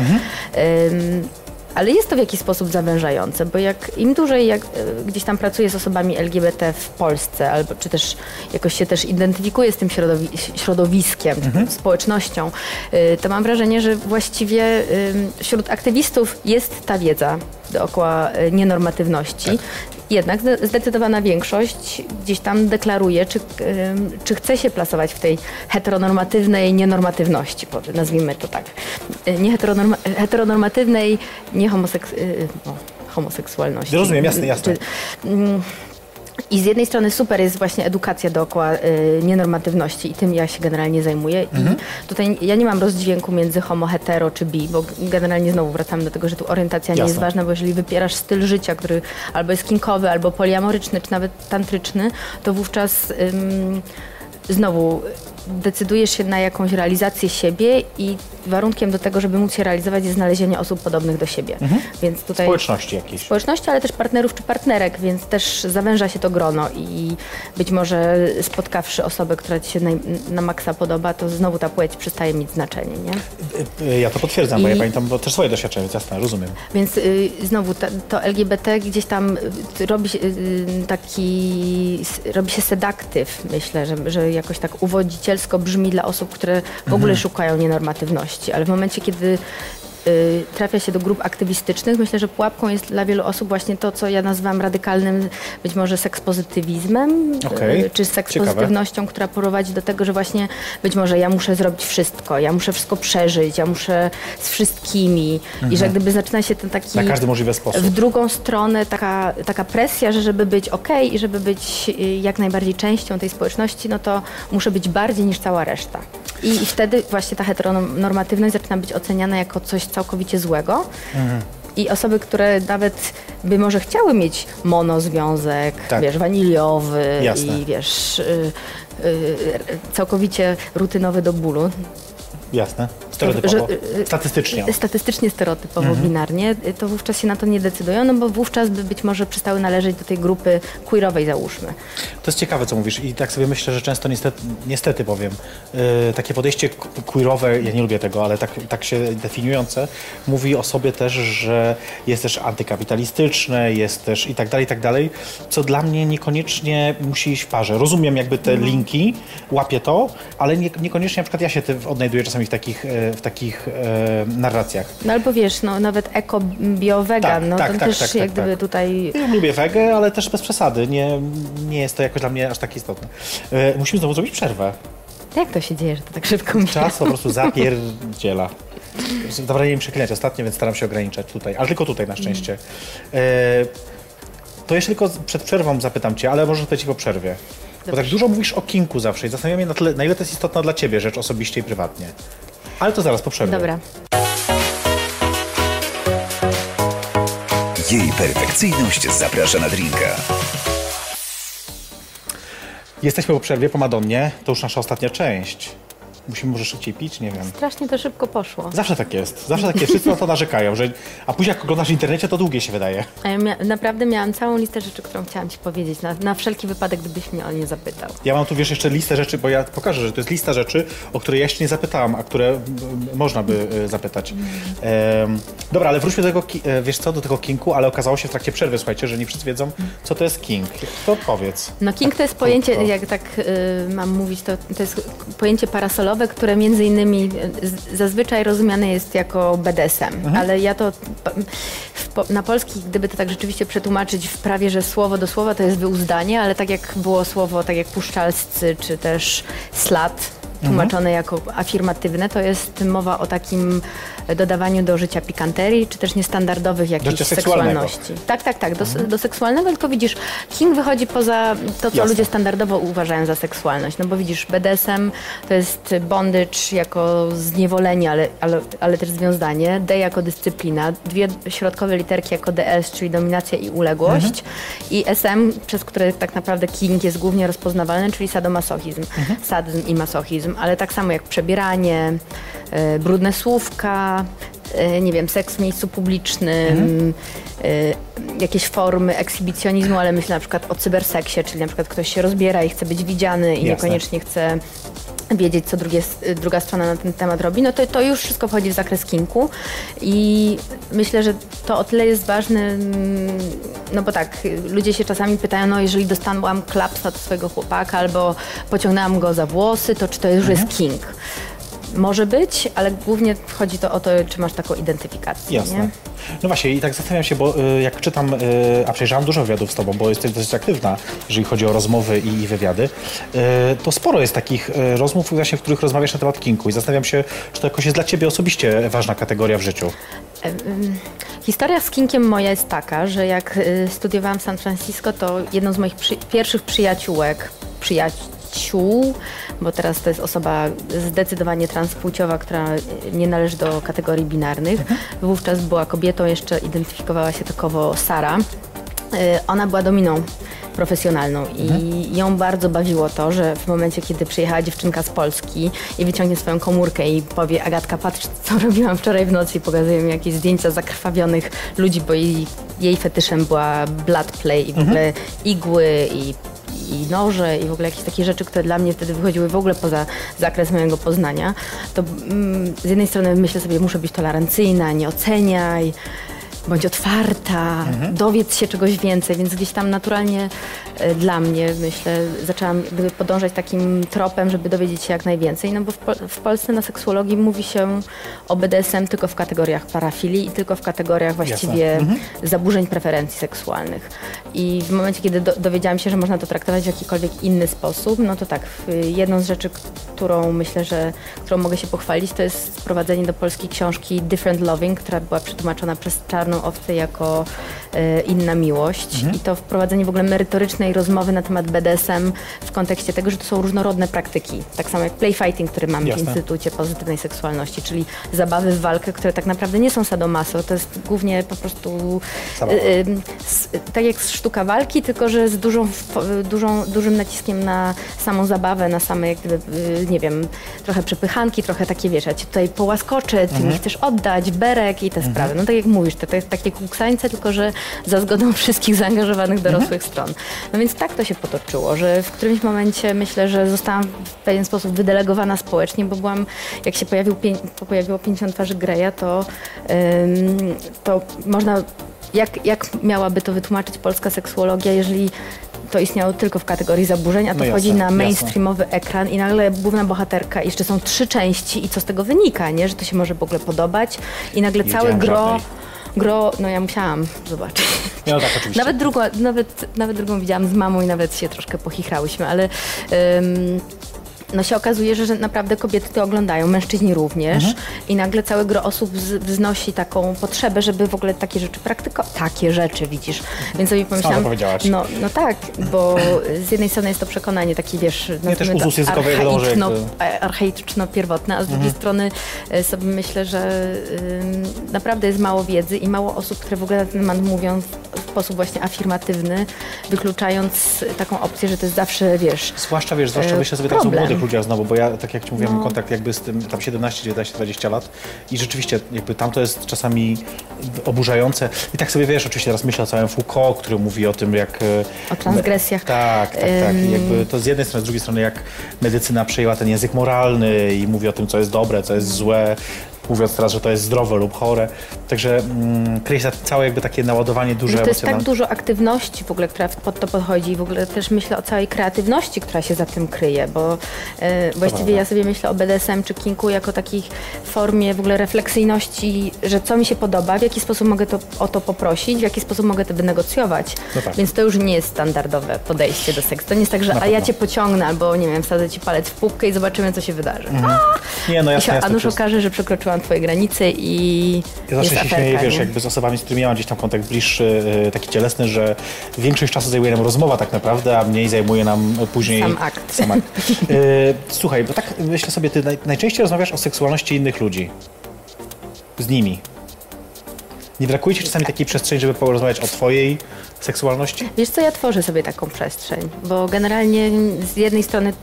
Ym, ale jest to w jakiś sposób zawężające, bo jak im dłużej jak, y, gdzieś tam pracuję z osobami LGBT w Polsce, albo czy też jakoś się też identyfikuję z tym środowi- środowiskiem, tą społecznością, y, to mam wrażenie, że właściwie wśród aktywistów jest ta wiedza dookoła y, nienormatywności. Jednak zde- zdecydowana większość gdzieś tam deklaruje, czy, czy chce się plasować w tej heteronormatywnej nienormatywności, nazwijmy to tak. Y, Nie heteronorma- heteronormatywnej nie homoseks- y, no, homoseksualności. Rozumiem, jasne, jasne. Czy- mm, I z jednej strony super jest właśnie edukacja dookoła y, nienormatywności i tym ja się generalnie zajmuję. Mhm. I tutaj ja nie mam rozdźwięku między homo, hetero czy bi, bo generalnie znowu wracamy do tego, że tu orientacja nie Jasne. jest ważna, bo jeżeli wypierasz styl życia, który albo jest kinkowy, albo poliamoryczny, czy nawet tantryczny, to wówczas ym, znowu decydujesz się na jakąś realizację siebie i warunkiem do tego, żeby móc się realizować jest znalezienie osób podobnych do siebie. Więc tutaj Społeczności jakieś. społeczności, ale też partnerów czy partnerek, więc też zawęża się to grono i być może spotkawszy osobę, która ci się na, na maksa podoba, to znowu ta płeć przestaje mieć znaczenie, nie? Ja to potwierdzam, bo I- ja pamiętam bo też swoje doświadczenia, więc jasne, rozumiem. Więc y, znowu ta, to LGBT gdzieś tam y, robi się y, taki, robi się sedaktyw, myślę, że, że jakoś tak uwodzicielsko brzmi dla osób, które w ogóle szukają nienormatywności, ale w momencie, kiedy trafia się do grup aktywistycznych, myślę, że pułapką jest dla wielu osób właśnie to, co ja nazywam radykalnym być może sekspozytywizmem, Okej, y, czy sekspozytywnością, która prowadzi do tego, że właśnie być może ja muszę zrobić wszystko, ja muszę wszystko przeżyć, ja muszę z wszystkimi i że gdyby zaczyna się ten taki Mhm. Na każdy możliwy sposób. w drugą stronę taka, taka presja, że żeby być okej i żeby być y, jak najbardziej częścią tej społeczności, no to muszę być bardziej niż cała reszta. I, i wtedy właśnie ta heteronormatywność zaczyna być oceniana jako coś całkowicie złego. Mhm. I osoby, które nawet by może chciały mieć monozwiązek, Tak. wiesz, waniliowy Jasne. i wiesz, y, y, całkowicie rutynowy do bólu, Jasne. Stereotypowo. Że- y, Statystycznie. Statystycznie, stereotypowo, Mhm. binarnie, to wówczas się na to nie decydują, no bo wówczas by być może przestały należeć do tej grupy queerowej, załóżmy. To jest ciekawe, co mówisz i tak sobie myślę, że często niestety, niestety powiem, yy, takie podejście queerowe, ja nie lubię tego, ale tak, tak się definiujące, mówi o sobie też, że jest też antykapitalistyczne, jest też i tak dalej, i tak dalej, co dla mnie niekoniecznie musi iść w parze. Rozumiem jakby te Mhm. linki, łapię to, ale nie, niekoniecznie na przykład ja się odnajduję czasami w takich, w takich e, narracjach. No albo wiesz, no nawet eko, bio, Tak, no tak, to tak, też tak, tak, jak gdyby tak. tutaj... Ja lubię wegę, ale też bez przesady. Nie, nie jest to jakoś dla mnie aż tak istotne. E, musimy znowu zrobić przerwę. Jak to się dzieje, że to tak szybko mija? Czas po prostu zapierdziela. Dobra, nie wiem przeklinać ostatnio, więc staram się ograniczać tutaj, ale tylko tutaj na szczęście. E, to jeszcze tylko przed przerwą zapytam Cię, ale może odpowiedzieć po przerwie. Bo tak dużo mówisz o kinku zawsze i zastanawiam się na, tyle, na ile to jest istotna dla Ciebie rzecz osobiście i prywatnie. Ale to zaraz po przerwie. Dobra. Jej perfekcyjność zaprasza na drinka. Jesteśmy po przerwie, po Madonnie. To już nasza ostatnia część. Musimy może szybciej pić? Nie wiem. Strasznie to szybko poszło. Zawsze tak jest. Zawsze tak jest. Wszyscy na to narzekają, że... A później jak oglądasz w internecie, to długie się wydaje. A ja mia- naprawdę miałam całą listę rzeczy, którą chciałam Ci powiedzieć, na, na wszelki wypadek, gdybyś mnie o nie zapytał. Ja mam tu, wiesz, jeszcze listę rzeczy, bo ja pokażę, że to jest lista rzeczy, o które ja jeszcze nie zapytałam, a które można by e, zapytać. Dobra, ale wróćmy do tego, e, wiesz co, do tego kinku, ale okazało się w trakcie przerwy, słuchajcie, że nie wszyscy wiedzą, co to jest king. To powiedz. No king to jest pojęcie, Krótko. jak tak y, mam mówić, to, to jest pojęcie parasolowe, które między innymi z- zazwyczaj rozumiane jest jako BDSM, ale ja to w, na polski, gdyby to tak rzeczywiście przetłumaczyć w prawie, że słowo do słowa to jest wyuzdanie, ale tak jak było słowo, tak jak puszczalscy, czy też slat, tłumaczone jako afirmatywne, to jest mowa o takim dodawaniu do życia pikanterii, czy też niestandardowych jakichś seksualności. Tak, tak, tak, do, do seksualnego, tylko widzisz, King wychodzi poza to, co Jasne. ludzie standardowo uważają za seksualność. No bo widzisz, BDSM to jest bondage jako zniewolenie, ale, ale, ale też związanie, D jako dyscyplina, dwie środkowe literki jako DS, czyli dominacja i uległość i SM, przez które tak naprawdę King jest głównie rozpoznawalny, czyli sadomasochizm, sadyzm i masochizm, ale tak samo jak przebieranie, e, brudne słówka, e, nie wiem, seks w miejscu publicznym, e, jakieś formy ekshibicjonizmu, ale myślę na przykład o cyberseksie, czyli na przykład ktoś się rozbiera i chce być widziany i Jasne. niekoniecznie chce wiedzieć, co drugie, druga strona na ten temat robi, no to, to już wszystko wchodzi w zakres kinku i myślę, że to o tyle jest ważne, mm, no bo tak, ludzie się czasami pytają, no jeżeli dostałam klapsa do swojego chłopaka albo pociągnęłam go za włosy, to czy to już jest king? Może być, ale głównie chodzi to o to, czy masz taką identyfikację. Jasne. Nie? No właśnie i tak zastanawiam się, bo y, jak czytam, y, a przejrzałam dużo wywiadów z Tobą, bo jesteś dosyć aktywna, jeżeli chodzi o rozmowy i, i wywiady, y, to sporo jest takich y, rozmów właśnie, w których rozmawiasz na temat kinku i zastanawiam się, czy to jakoś jest dla Ciebie osobiście ważna kategoria w życiu. Historia z Kinkiem moja jest taka, że jak y, studiowałam w San Francisco, to jedną z moich przy, pierwszych przyjaciółek, przyjaciół, bo teraz to jest osoba zdecydowanie transpłciowa, która nie należy do kategorii binarnych. Wówczas była kobietą, jeszcze identyfikowała się takowo Sara. Y, Ona była dominą profesjonalną i ją bardzo bawiło to, że w momencie, kiedy przyjechała dziewczynka z Polski i wyciągnie swoją komórkę i powie Agatka, patrz co robiłam wczoraj w nocy i pokazuje mi jakieś zdjęcia zakrwawionych ludzi, bo jej, jej fetyszem była blood play i w ogóle igły i i noże i w ogóle jakieś takie rzeczy, które dla mnie wtedy wychodziły w ogóle poza zakres mojego poznania, to mm, z jednej strony myślę sobie, muszę być tolerancyjna, nie oceniaj, bądź otwarta, dowiedz się czegoś więcej, więc gdzieś tam naturalnie e, dla mnie, myślę, zaczęłam jakby podążać takim tropem, żeby dowiedzieć się jak najwięcej, no bo w, w Polsce na seksuologii mówi się o BDSM tylko w kategoriach parafilii i tylko w kategoriach właściwie zaburzeń preferencji seksualnych. I w momencie, kiedy do, dowiedziałam się, że można to traktować w jakikolwiek inny sposób, no to tak, jedną z rzeczy, którą myślę, że którą mogę się pochwalić, to jest sprowadzenie do polskiej książki Different Loving, która była przetłumaczona przez Czarną Owcę jako e, Inna Miłość. I to wprowadzenie w ogóle merytorycznej rozmowy na temat BDSM w kontekście tego, że to są różnorodne praktyki. Tak samo jak playfighting, który mamy w Jasne. Instytucie Pozytywnej Seksualności, czyli zabawy w walkę, które tak naprawdę nie są sadomaso, to jest głównie po prostu y, y, s- tak jak sztuka walki, tylko że z dużą, w- dużą, dużym naciskiem na samą zabawę, na same jak gdyby, y, nie wiem, trochę przepychanki, trochę takie, wiesz, ja cię tutaj połaskoczę, ty mi chcesz oddać, berek i te sprawy. No tak jak mówisz, to, to jest takie kuksańce, tylko że za zgodą wszystkich zaangażowanych dorosłych stron. No więc tak to się potoczyło, że w którymś momencie myślę, że zostałam w pewien sposób wydelegowana społecznie, bo byłam, jak się pojawił, pojawiło 50 twarzy Greya, to, ym, to można jak, jak miałaby to wytłumaczyć polska seksuologia, jeżeli to istniało tylko w kategorii zaburzeń, a to No wchodzi jasne, na jasne. mainstreamowy ekran i nagle główna bohaterka, jeszcze są trzy części i co z tego wynika, nie? Że to się może w ogóle podobać i nagle Nie całe gro, żadnej. Gro, no ja musiałam zobaczyć. No tak, oczywiście. Nawet drugą, nawet, nawet drugą widziałam z mamą i nawet się troszkę pochichrałyśmy, ale ym, no się okazuje, że, że naprawdę kobiety to oglądają, mężczyźni również Mhm. i nagle całe gro osób wz- wznosi taką potrzebę, żeby w ogóle takie rzeczy praktykować. Takie rzeczy, widzisz. Więc sobie pomyślałam, no, no tak, bo z jednej strony jest to przekonanie takie, wiesz, uzus językowy, że archaiczno, e, archaiczno-pierwotne, a z drugiej strony e, sobie myślę, że ym, naprawdę jest mało wiedzy i mało osób, które w ogóle na ten temat mówią w, sposób właśnie afirmatywny, wykluczając taką opcję, że to jest zawsze, wiesz, Zwłaszcza, wiesz, zwłaszcza e, myślę sobie teraz o problem. Młodych ludziach znowu, bo ja, tak jak ci mówiłem, No. kontakt jakby z tym, tam 17, 19, 20 lat i rzeczywiście jakby tam to jest czasami oburzające. I tak sobie, wiesz, oczywiście teraz myślę o całym Foucault, który mówi o tym, jak... e, O transgresjach. Tak, tak, tak. I jakby to z jednej strony, z drugiej strony, jak medycyna przejęła ten język moralny i mówi o tym, co jest dobre, co jest złe, mówiąc teraz, że to jest zdrowe lub chore. Także mm, kryje się całe jakby takie naładowanie duże Że to jest tak dużo aktywności w ogóle, która pod to podchodzi i w ogóle też myślę o całej kreatywności, która się za tym kryje, bo e, właściwie prawda. ja sobie myślę o BDSM czy kinku jako takiej formie w ogóle refleksyjności, że co mi się podoba, w jaki sposób mogę to, o to poprosić, w jaki sposób mogę to wynegocjować. No tak. Więc to już nie jest standardowe podejście do seksu. To nie jest tak, że Na a ja cię pociągnę albo nie wiem, wsadzę ci palec w pupkę i zobaczymy, co się wydarzy. Nie, no I jasne, się, a jasne. jest- okaże, że przekroczyłam twoje granice i Ja zawsze jest się śmieję, aferka, wiesz, nie? jakby z osobami, z którymi ja mam gdzieś tam kontakt bliższy, e, taki cielesny, że większość czasu zajmuje nam rozmowa tak naprawdę, a mniej zajmuje nam później... Sam akt. Sam akt. E, Słuchaj, bo tak myślę sobie, ty naj, najczęściej rozmawiasz o seksualności innych ludzi. Z nimi. Nie brakuje ci czasami takiej przestrzeni, żeby porozmawiać o twojej seksualności? Wiesz co, ja tworzę sobie taką przestrzeń, bo generalnie z jednej strony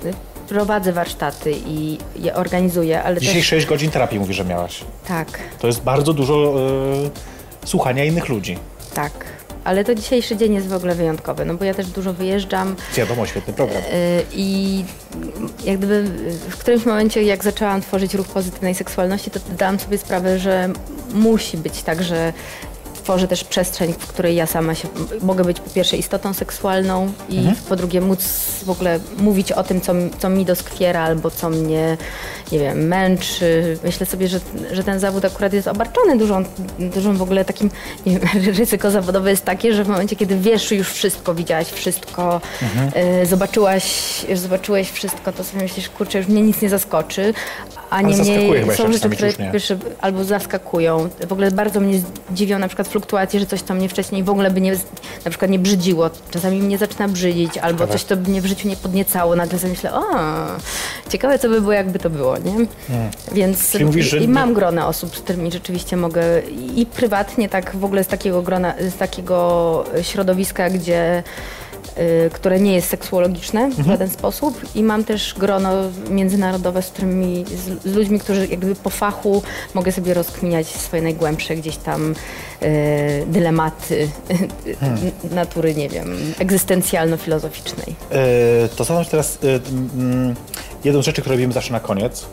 prowadzę warsztaty i je organizuję, ale Dzisiaj też 6 godzin terapii mówisz, że miałaś. tak, To jest bardzo dużo e, słuchania innych ludzi. tak. Ale to dzisiejszy dzień jest w ogóle wyjątkowy, no bo ja też dużo wyjeżdżam Wiadomo, świetny program. y, i jak gdyby y, w którymś momencie, jak zaczęłam tworzyć ruch pozytywnej seksualności, to dałam sobie sprawę, że musi być tak, że tworzę też przestrzeń, w której ja sama się mogę być po pierwsze istotą seksualną i po drugie móc w ogóle mówić o tym, co, co mi doskwiera albo co mnie, nie wiem, męczy. Myślę sobie, że, że ten zawód akurat jest obarczony dużą, dużą w ogóle takim, nie wiem, ryzyko zawodowe jest takie, że w momencie, kiedy wiesz już wszystko, widziałaś wszystko, y, zobaczyłaś, zobaczyłeś wszystko, to sobie myślisz, kurczę, już mnie nic nie zaskoczy, a chyba są rzeczy, które nie? albo zaskakują. W ogóle bardzo mnie dziwią na przykład fluktuacje, że coś to mnie wcześniej w ogóle by nie, na przykład nie brzydziło. Czasami mnie zaczyna brzydzić, albo Ciekawe. coś to by mnie w życiu nie podniecało. Nagle sobie myślę, o, ciekawe co by było, jakby to było, nie? Więc Czyli mówisz, że i mam grona osób, z którymi rzeczywiście mogę i prywatnie tak w ogóle z takiego grona, z takiego środowiska, gdzie które nie jest seksuologiczne Mhm. w żaden sposób i mam też grono międzynarodowe, z którymi, z, z ludźmi, którzy jakby po fachu mogę sobie rozkminiać swoje najgłębsze gdzieś tam y, dylematy Hmm. natury, nie wiem, egzystencjalno-filozoficznej. E, to się teraz, mm, jedną z rzeczy, które robimy zawsze na koniec,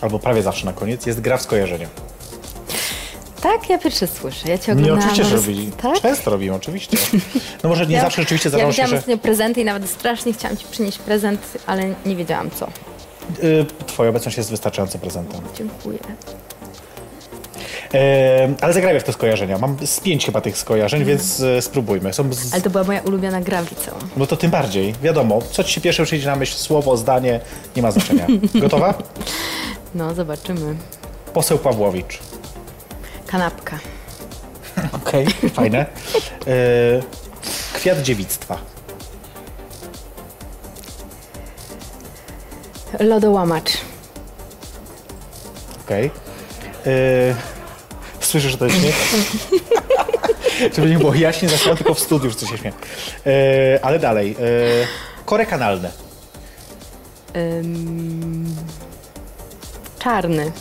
albo prawie zawsze na koniec, jest gra w skojarzenia. Tak, ja pierwsze słyszę. Ja cię Nie, oglądałam. oczywiście, że robili. Tak? Często robimy, oczywiście. No może nie Ja- zawsze rzeczywiście Ja zdarzało się, widziałam że ostatnio prezenty i nawet strasznie chciałam ci przynieść prezent, ale nie wiedziałam co. y, twoja obecność jest wystarczającym prezentem. Dziękuję. E, ale zagrajmy w te skojarzenia. Mam z pięć chyba tych skojarzeń, więc e, spróbujmy. Są z... Ale to była moja ulubiona gra liceum. No to tym bardziej. Wiadomo, co ci się pierwsze przyjdzie na myśl, słowo, zdanie, nie ma znaczenia. Gotowa? No, zobaczymy. Poseł Pawłowicz. Kanapka. Okej, fajne. E, kwiat dziewictwa. Lodołamacz. Okej. E, Słyszę, że to jest śmiech. Żeby nie było jaśnie, zaśmiał tylko w studiu, że coś się śmieje. E, ale dalej. E, korek analny. Ym... Czarny.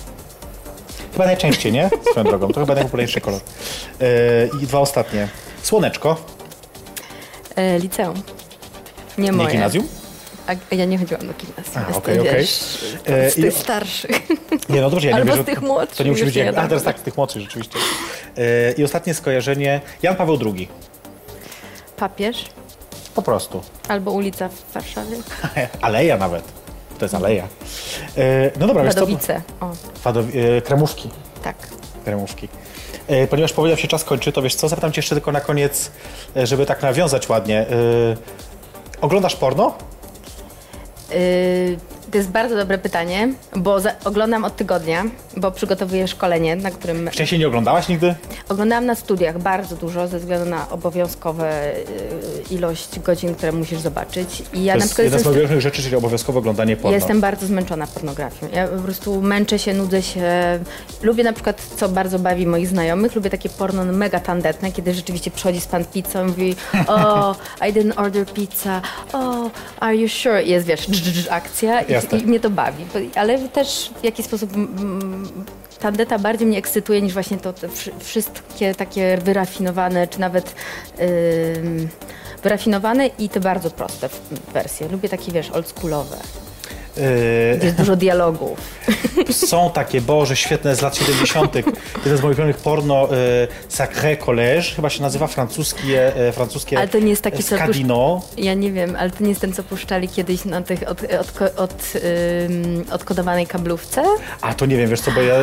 Chyba najczęściej, nie? Swoją drogą. To chyba najpopularniejszy kolor. E, I dwa ostatnie. Słoneczko. E, liceum. Nie Nie moje. gimnazjum? A, ja nie chodziłam do gimnazjum. A, okej, okej. wiesz, E, z tych starszych. Nie, no dobrze, ja nie Albo wiem, z tych młodszych, To nie musi być nie jak... A, teraz tak, z tych młodszych rzeczywiście. E, I ostatnie skojarzenie. Jan Paweł II. Papież. Po prostu. Albo ulica w Warszawie. Aleja nawet. To jest aleja. E, no dobra, wiesz co? Wadowice. E, kremówki. tak. Kremówki. E, ponieważ powiedział się czas kończy, to wiesz co, zapytam cię jeszcze tylko na koniec, e, żeby tak nawiązać ładnie. E, oglądasz porno? To jest bardzo dobre pytanie, bo za, oglądam od tygodnia, bo przygotowuję szkolenie, na którym Wcześniej nie oglądałaś nigdy? oglądałam na studiach bardzo dużo ze względu na obowiązkowe y, ilość godzin, które musisz zobaczyć. I ja to na jest przykład jedna z jestem, najważniejszych rzeczy, czyli obowiązkowe oglądanie porno. jestem bardzo zmęczona pornografią. Ja po prostu męczę się, nudzę się. Lubię na przykład, co bardzo bawi moich znajomych, lubię takie porno mega tandetne, kiedy rzeczywiście przychodzi z pan pizzą i mówi o, I didn't order pizza, o, are you sure? Jest, wiesz, dż, dż, dż, akcja Jasne. i, mnie to bawi. Ale też w jakiś sposób tandeta bardziej mnie ekscytuje niż właśnie to wszystkie takie wyrafinowane, czy nawet ym, wyrafinowane i te bardzo proste wersje. Lubię takie, wiesz, oldschoolowe, jest dużo dialogów. Są takie, Boże, świetne z lat 70. Jeden z moich ulubionych porno, e, Sacré Collège, chyba się nazywa francuskie, e, francuskie Ale to nie jest taki, co Scadino. Ja nie wiem, ale to nie jest ten, co puszczali kiedyś na tych od, od, od, ym, odkodowanej kablówce. A to nie wiem, wiesz co, bo ja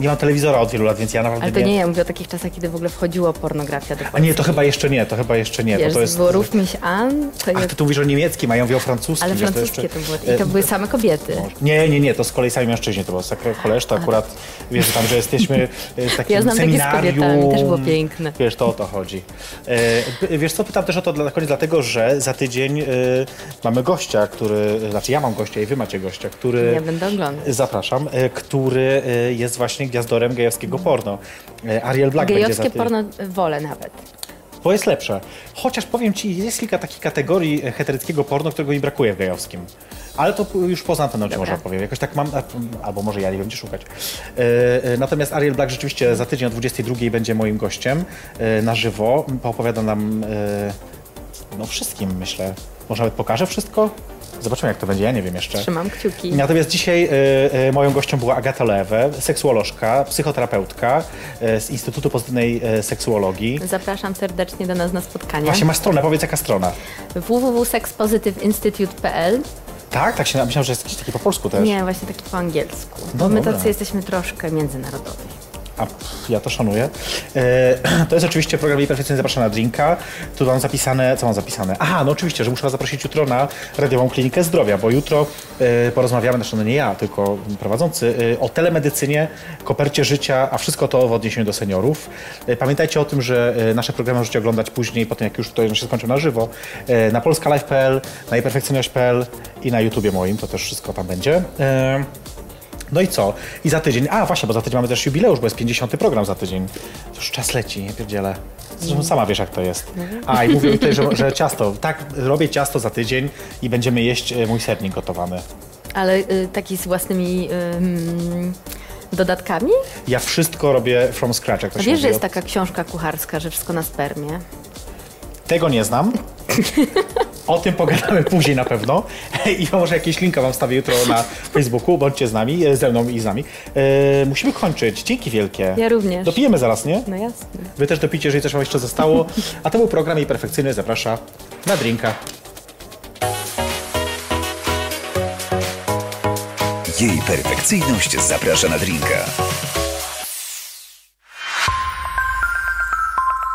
nie mam telewizora od wielu lat, więc ja naprawdę Ale to nie, ja mówię o takich czasach, kiedy w ogóle wchodziło pornografia do A nie, to Polski. chyba jeszcze nie, to chyba jeszcze nie. Wiesz, bo to jest... Ruf mich an, to Ach, jest, ty tu mówisz o niemieckim, a ja mówię o francuskim. ale francuskie jeszcze- to było. I to e, były same kobiety. Nie, nie, nie, to z kolei sami mężczyźni to było. Sacré Collège to akurat, wiesz, tam, że jesteśmy e, w takim Ja znam takie z seminarium. kobietami, też było piękne. Wiesz, to o to chodzi. E, wiesz co, pytam też o to na koniec, dlatego, że za tydzień e, mamy gościa, który, znaczy ja mam gościa i wy macie gościa, który... Ja będę oglądać. Zapraszam, e, który e, jest właśnie gwiazdorem gejowskiego porno. E, Ariel Black będzie za Gejowskie ty... porno wolę nawet. Bo jest lepsze. Chociaż powiem ci, jest kilka takich kategorii e, heteryckiego porno, którego mi brakuje w gejowskim. Ale to już poza anteną ci Dobra. może opowiem. Jakoś tak mam, a- albo może ja nie wiem gdzie szukać. E, e, Natomiast Ariel Black rzeczywiście za tydzień o 22 będzie moim gościem e, na żywo. Poopowiada nam e, no wszystkim, myślę. Może nawet pokaże wszystko? Zobaczymy jak to będzie, ja nie wiem jeszcze. Trzymam kciuki. Natomiast dzisiaj e, e, moją gością była Agata Lewe, seksuolożka, psychoterapeutka e, z Instytutu Pozytywnej Seksuologii. Zapraszam serdecznie do nas na spotkanie. Właśnie masz stronę, powiedz jaka strona. www.sexpositiveinstitute.pl Tak, tak się myślałem, że jest jakiś taki po polsku też. Nie, właśnie taki po angielsku. No Bo my tacy jesteśmy troszkę międzynarodowi. A pff, ja to szanuję. E, to jest oczywiście program Jej Perfekcyjnie Zapraszam na Drinka. Tu mam zapisane, co mam zapisane? Aha, no oczywiście, że muszę Was zaprosić jutro na Radiową Klinikę Zdrowia, bo jutro e, porozmawiamy, znaczy no nie ja, tylko prowadzący, e, o telemedycynie, kopercie życia, a wszystko to w odniesieniu do seniorów. E, pamiętajcie o tym, że e, nasze programy możecie oglądać później, potem jak już to się skończą na żywo, e, na polskalive.pl, na jejperfekcyjność.pl i na YouTubie moim, to też wszystko tam będzie. No i co? I za tydzień, a właśnie, bo za tydzień mamy też jubileusz, bo jest 50 program za tydzień. To już czas leci, nie pierdzielę. Zresztą sama wiesz, jak to jest. A, i mówię tutaj, że, że ciasto. Tak, robię ciasto za tydzień i będziemy jeść e, mój sernik gotowany. Ale y, taki z własnymi ym, dodatkami? Ja wszystko robię from scratch, jak to wiesz, że jest taka książka kucharska, że wszystko na spermie? Tego nie znam. O tym pogadamy później na pewno. I może jakieś linka wam wstawię jutro na Facebooku. Bądźcie z nami, e, ze mną i z nami. E, musimy kończyć. Dzięki wielkie. Ja również. Dopijemy zaraz, nie? No jasne. Wy też dopijcie, jeżeli coś wam jeszcze zostało. A to był program Jej Perfekcyjny. Zaprasza na drinka. Jej perfekcyjność zaprasza na drinka.